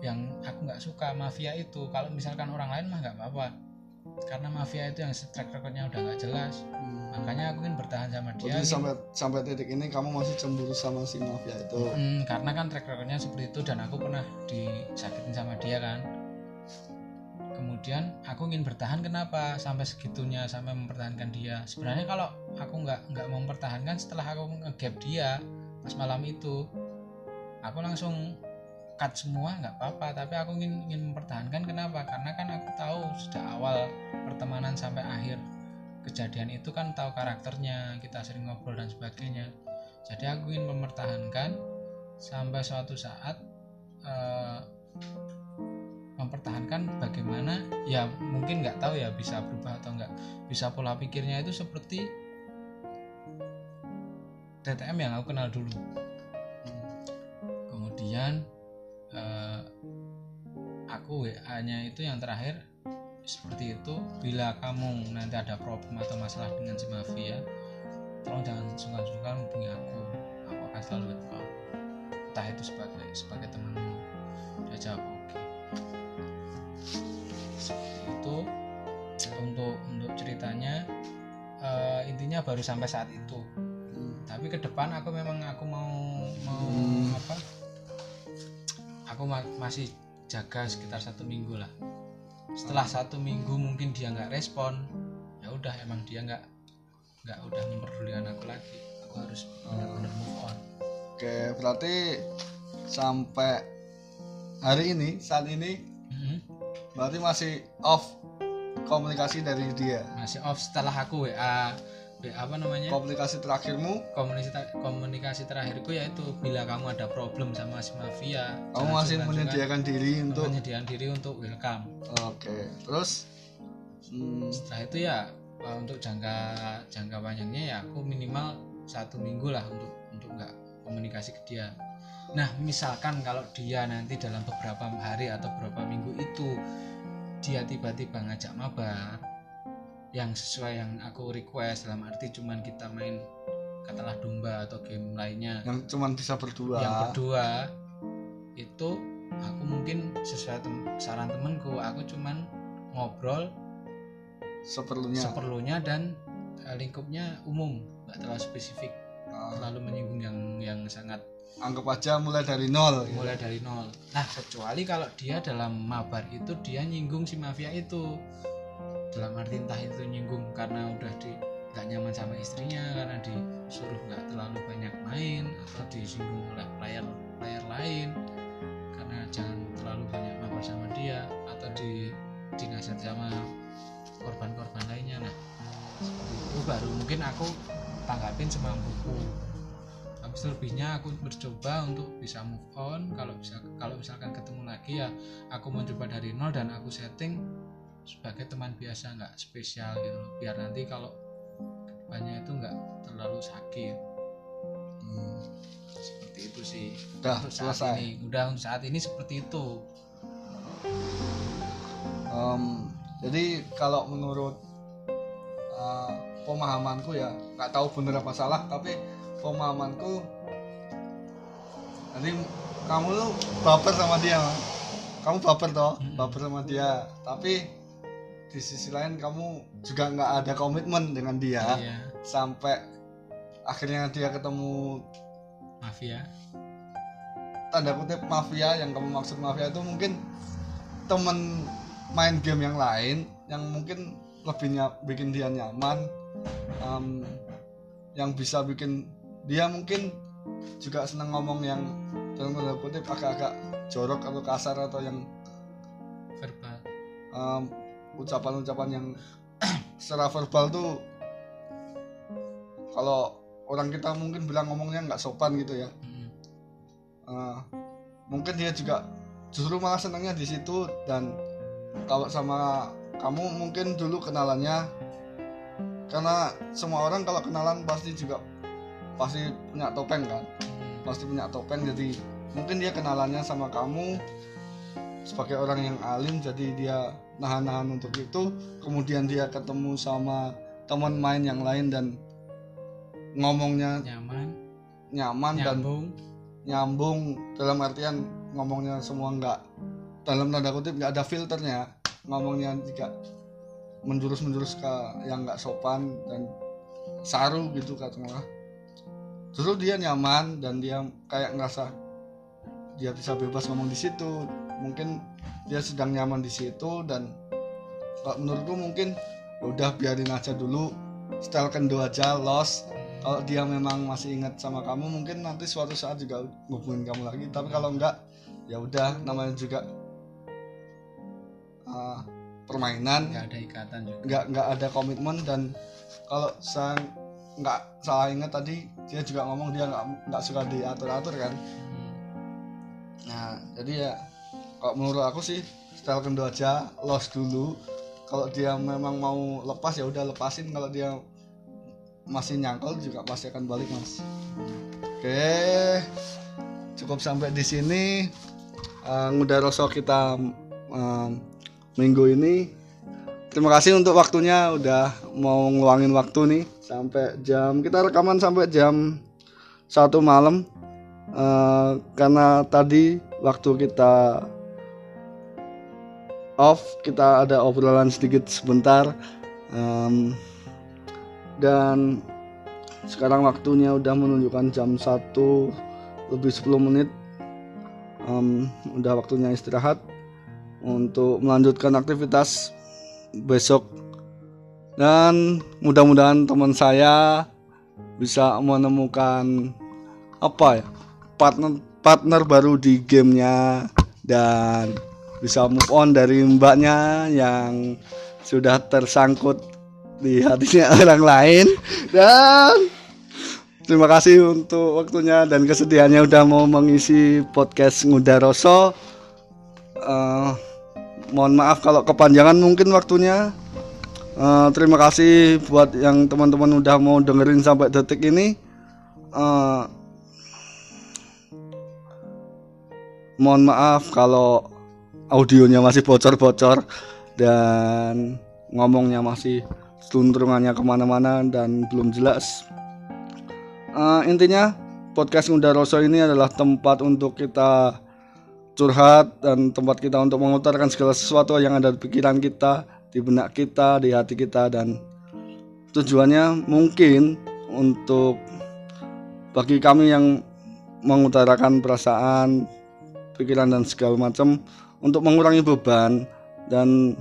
yang aku nggak suka mafia itu. Kalau misalkan orang lain mah nggak apa-apa karena mafia itu yang track recordnya udah nggak jelas Mm. makanya aku ingin bertahan sama dia ingin- sampai sampai titik ini kamu masih cemburu sama si mafia itu. Hmm, karena kan track recordnya seperti itu dan aku pernah disakitin sama dia kan kemudian aku ingin bertahan kenapa sampai segitunya sampai mempertahankan dia sebenarnya kalau aku nggak nggak mempertahankan setelah aku ngegap dia pas malam itu aku langsung cut semua nggak apa-apa. Tapi aku ingin ingin mempertahankan kenapa? Karena kan aku tahu sejak awal pertemanan sampai akhir kejadian itu kan tahu karakternya kita sering ngobrol dan sebagainya. Jadi aku ingin mempertahankan sampai suatu saat eh, mempertahankan bagaimana ya mungkin nggak tahu ya bisa berubah atau nggak bisa pola pikirnya itu seperti TTM yang aku kenal dulu. Kemudian eh, aku WA nya itu yang terakhir seperti itu. Bila kamu nanti ada problem atau masalah dengan si mafia tolong jangan sungkan-sungkan hubungi aku. Aku akan selalu welcome entah itu sebagai sebagai temanmu. Dia jawab oke. Seperti itu. Untuk untuk ceritanya eh, intinya baru sampai saat itu. Mm. tapi ke depan aku memang aku mau mau Hmm. apa aku ma- masih jaga sekitar satu minggu lah setelah satu minggu mungkin dia nggak respon ya udah emang dia nggak nggak udah memperdulikan aku lagi aku harus benar-benar move on Oke, berarti sampai hari ini saat ini Mhm. berarti masih off komunikasi dari dia. masih off setelah aku WA apa namanya? Komunikasi terakhirmu, komunikasi komunikasi terakhirku yaitu bila kamu ada problem sama si mafia kamu masih menyediakan diri untuk menyediakan diri untuk welcome. Oke, terus? Hmm, setelah itu ya untuk jangka jangka panjangnya ya aku minimal satu minggu lah untuk untuk nggak komunikasi ke dia. Nah misalkan kalau dia nanti dalam beberapa hari atau beberapa minggu itu dia tiba-tiba ngajak mabar yang sesuai yang aku request dalam arti cuman kita main katalah domba atau game lainnya yang cuman bisa berdua. yang berdua itu aku mungkin sesuai tem- saran temenku aku cuman ngobrol seperlunya. seperlunya dan eh, lingkupnya umum nggak terlalu spesifik Ah, terlalu menyinggung yang yang sangat anggap aja mulai dari nol. gitu. mulai dari nol nah kecuali kalau dia dalam mabar itu dia nyinggung si mafia itu dalam arti entah itu nyinggung karena udah di nggak nyaman sama istrinya karena disuruh nggak terlalu banyak main atau disinggung oleh player player lain karena jangan terlalu banyak mabar sama dia atau di dinasihat sama korban-korban lainnya. Nah seperti itu. Baru mungkin aku tanggapin semampuku tapi selebihnya aku bercoba untuk bisa move on. Kalau bisa kalau misalkan ketemu lagi ya aku mencoba dari nol dan aku setting sebagai teman biasa nggak spesial gitu loh. Biar nanti kalau ke depannya itu nggak terlalu sakit. Hmm, seperti itu sih. Udah untuk selesai. ini. Udah untuk saat ini seperti itu. Em, jadi kalau menurut uh, pemahamanku ya nggak tahu bener apa salah tapi pemahamanku jadi kamu lu baper sama dia kamu baper toh? Mm-mm. baper sama dia. Tapi di sisi lain kamu juga nggak ada komitmen dengan dia iya. sampai akhirnya dia ketemu mafia. tanda kutip mafia yang kamu maksud mafia itu mungkin temen main game yang lain yang mungkin lebih ny- bikin dia nyaman em, yang bisa bikin dia mungkin juga seneng ngomong yang dalam tanda kutip agak-agak jorok atau kasar atau yang verbal ucapan-ucapan yang secara verbal tuh kalau orang kita mungkin bilang ngomongnya nggak sopan gitu ya. Eh, mungkin dia juga justru malah senangnya di situ dan kalau sama kamu mungkin dulu kenalannya karena semua orang kalau kenalan pasti juga pasti punya topeng kan Mm. pasti punya topeng jadi mungkin dia kenalannya sama kamu sebagai orang yang alim jadi dia nahan-nahan untuk itu. Kemudian dia ketemu sama teman main yang lain dan ngomongnya nyaman. nyaman dan nyambung. nyambung. Dalam artian ngomongnya semua nggak dalam tanda kutip nggak ada filternya. Ngomongnya juga menjurus-menjurus ke yang nggak sopan dan saru gitu katakanlah. Justru dia nyaman dan dia kayak ngerasa dia bisa bebas ngomong di situ. Mungkin dia sedang nyaman di situ dan kalau menurutku mungkin udah biarin aja dulu style kendo aja lost. Kalau dia memang masih ingat sama kamu mungkin nanti suatu saat juga ngubungin kamu lagi. Tapi kalau enggak ya udah namanya juga uh, permainan. Nggak ada ikatan juga. Nggak nggak ada komitmen dan kalau saya nggak salah ingat tadi dia juga ngomong dia nggak nggak suka diatur atur kan. Mm. nah jadi ya kalau menurut aku sih style kendo aja lost dulu. Kalau dia memang mau lepas ya udah lepasin. Kalau dia masih nyangkul juga pasti akan balik mas. Oke. Cukup sampai di sini. Uh, ngudah rosok kita um, minggu ini. Terima kasih untuk waktunya. Udah mau ngeluangin waktu nih. Sampai jam kita rekaman sampai jam satu malam. Eh, karena tadi waktu kita off kita ada obrolan sedikit sebentar. Em, dan sekarang waktunya udah menunjukkan jam 1 lebih 10 menit. Em, udah waktunya istirahat untuk melanjutkan aktivitas besok. Dan mudah-mudahan teman saya bisa menemukan apa ya partner partner baru di gamenya. Dan bisa move on dari mbaknya yang sudah tersangkut di hatinya orang lain. Dan terima kasih untuk waktunya dan kesediaannya udah mau mengisi podcast Ngudaroso Eh, mohon maaf kalau kepanjangan mungkin waktunya. Eh, terima kasih buat yang teman-teman udah mau dengerin sampai detik ini. Eh, mohon maaf kalau audionya masih bocor-bocor dan ngomongnya masih tuntrungannya ke mana-mana dan belum jelas. Eh, intinya podcast Ngudaroso ini adalah tempat untuk kita curhat dan tempat kita untuk mengutarakan segala sesuatu yang ada di pikiran kita, di benak kita, di hati kita dan tujuannya mungkin untuk bagi kami yang mengutarakan perasaan, pikiran dan segala macam untuk mengurangi beban dan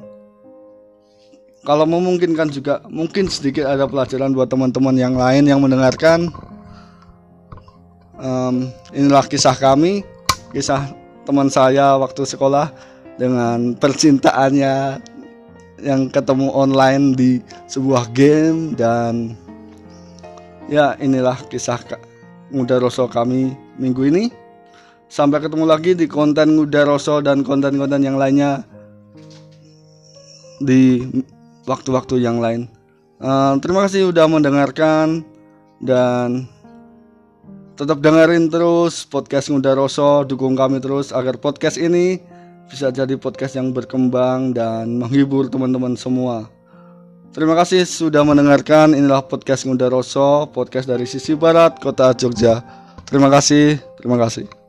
kalau memungkinkan juga mungkin sedikit ada pelajaran buat teman-teman yang lain yang mendengarkan. Em, inilah kisah kami kisah teman saya waktu sekolah dengan percintaannya yang ketemu online di sebuah game dan ya inilah kisah Ka- Ngudaroso kami minggu ini sampai ketemu lagi di konten Ngudaroso dan konten-konten yang lainnya di waktu-waktu yang lain Eh, terima kasih sudah mendengarkan dan tetap dengerin terus podcast Ngudaroso, dukung kami terus agar podcast ini bisa jadi podcast yang berkembang dan menghibur teman-teman semua. Terima kasih sudah mendengarkan. Inilah podcast Ngudaroso, podcast dari sisi barat kota Jogja. Terima kasih, terima kasih.